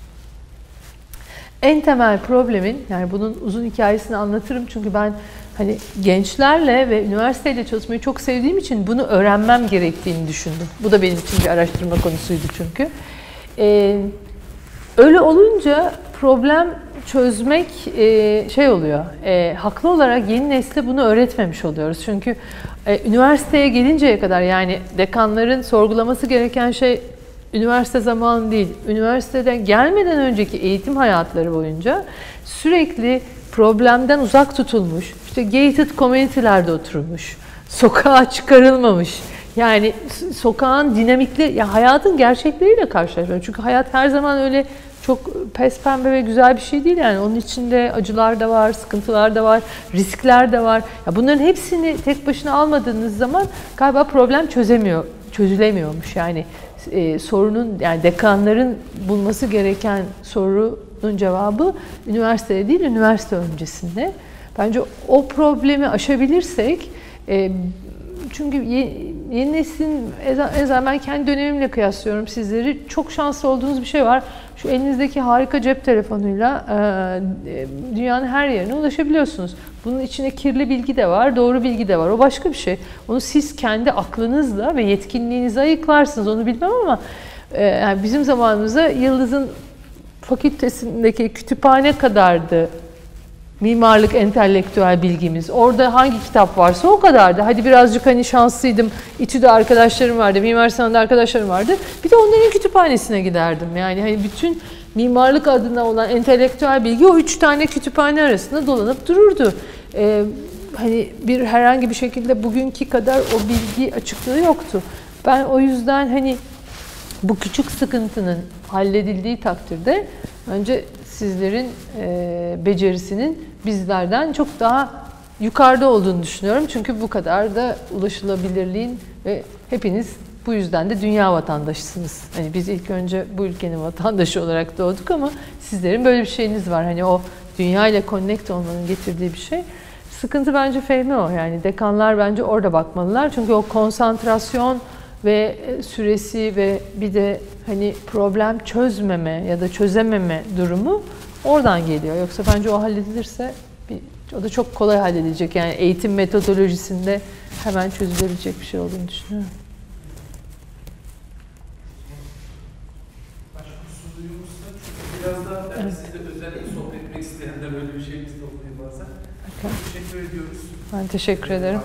Speaker 1: En temel problemin, yani bunun uzun hikayesini anlatırım çünkü ben hani gençlerle ve üniversiteyle çalışmayı çok sevdiğim için bunu öğrenmem gerektiğini düşündüm. Bu da benim için bir araştırma konusuydu çünkü. Ee, öyle olunca problem çözmek e, şey oluyor. E, haklı olarak yeni nesle bunu öğretmemiş oluyoruz. Çünkü e, üniversiteye gelinceye kadar yani dekanların sorgulaması gereken şey üniversite zamanı değil. Üniversiteden gelmeden önceki eğitim hayatları boyunca sürekli problemden uzak tutulmuş, işte gated community'lerde oturmuş, sokağa çıkarılmamış. Yani sokağın dinamikli, ya hayatın gerçekleriyle karşılaşıyor. Çünkü hayat her zaman öyle çok pes pembe ve güzel bir şey değil yani. Onun içinde acılar da var, sıkıntılar da var, riskler de var. Ya bunların hepsini tek başına almadığınız zaman galiba problem çözemiyor, çözülemiyormuş. Yani e, sorunun yani dekanların bulması gereken sorunun cevabı üniversitede değil, üniversite öncesinde. Bence o problemi aşabilirsek e, çünkü yeni neslin, en azından ben kendi dönemimle kıyaslıyorum sizleri. Çok şanslı olduğunuz bir şey var. Şu elinizdeki harika cep telefonuyla e, dünyanın her yerine ulaşabiliyorsunuz. Bunun içinde kirli bilgi de var, doğru bilgi de var. O başka bir şey. Onu siz kendi aklınızla ve yetkinliğinizle ayıklarsınız. Onu bilmem ama e, yani bizim zamanımızda Yıldız'ın fakültesindeki kütüphane kadardı mimarlık entelektüel bilgimiz. Orada hangi kitap varsa o kadardı. Hadi birazcık hani şanslıydım. İTÜ'de arkadaşlarım vardı, Mimar Sinan'da arkadaşlarım vardı. Bir de onların kütüphanesine giderdim. Yani hani bütün mimarlık adına olan entelektüel bilgi o üç tane kütüphane arasında dolanıp dururdu. Ee, hani bir herhangi bir şekilde bugünkü kadar o bilgi açıklığı yoktu. Ben o yüzden hani bu küçük sıkıntının halledildiği takdirde önce sizlerin e, becerisinin bizlerden çok daha yukarıda olduğunu düşünüyorum. Çünkü bu kadar da ulaşılabilirliğin ve hepiniz bu yüzden de dünya vatandaşısınız. Hani biz ilk önce bu ülkenin vatandaşı olarak doğduk ama sizlerin böyle bir şeyiniz var. Hani o dünya ile connect olmanın getirdiği bir şey. Sıkıntı bence Fehmi o. Yani dekanlar bence orada bakmalılar. Çünkü o konsantrasyon ve e, süresi ve bir de hani problem çözmeme ya da çözememe durumu oradan geliyor. Yoksa bence o halledilirse bir, o da çok kolay halledilecek. Yani eğitim metodolojisinde hemen çözülebilecek bir şey olduğunu düşünüyorum.
Speaker 4: Biraz daha
Speaker 1: Evet.
Speaker 4: sizle özellikle sohbet etmek isteyenler öyle bir şeyimiz de oluyor bazen.
Speaker 1: Bakın.
Speaker 4: Teşekkür ediyoruz.
Speaker 1: Ben teşekkür ederim.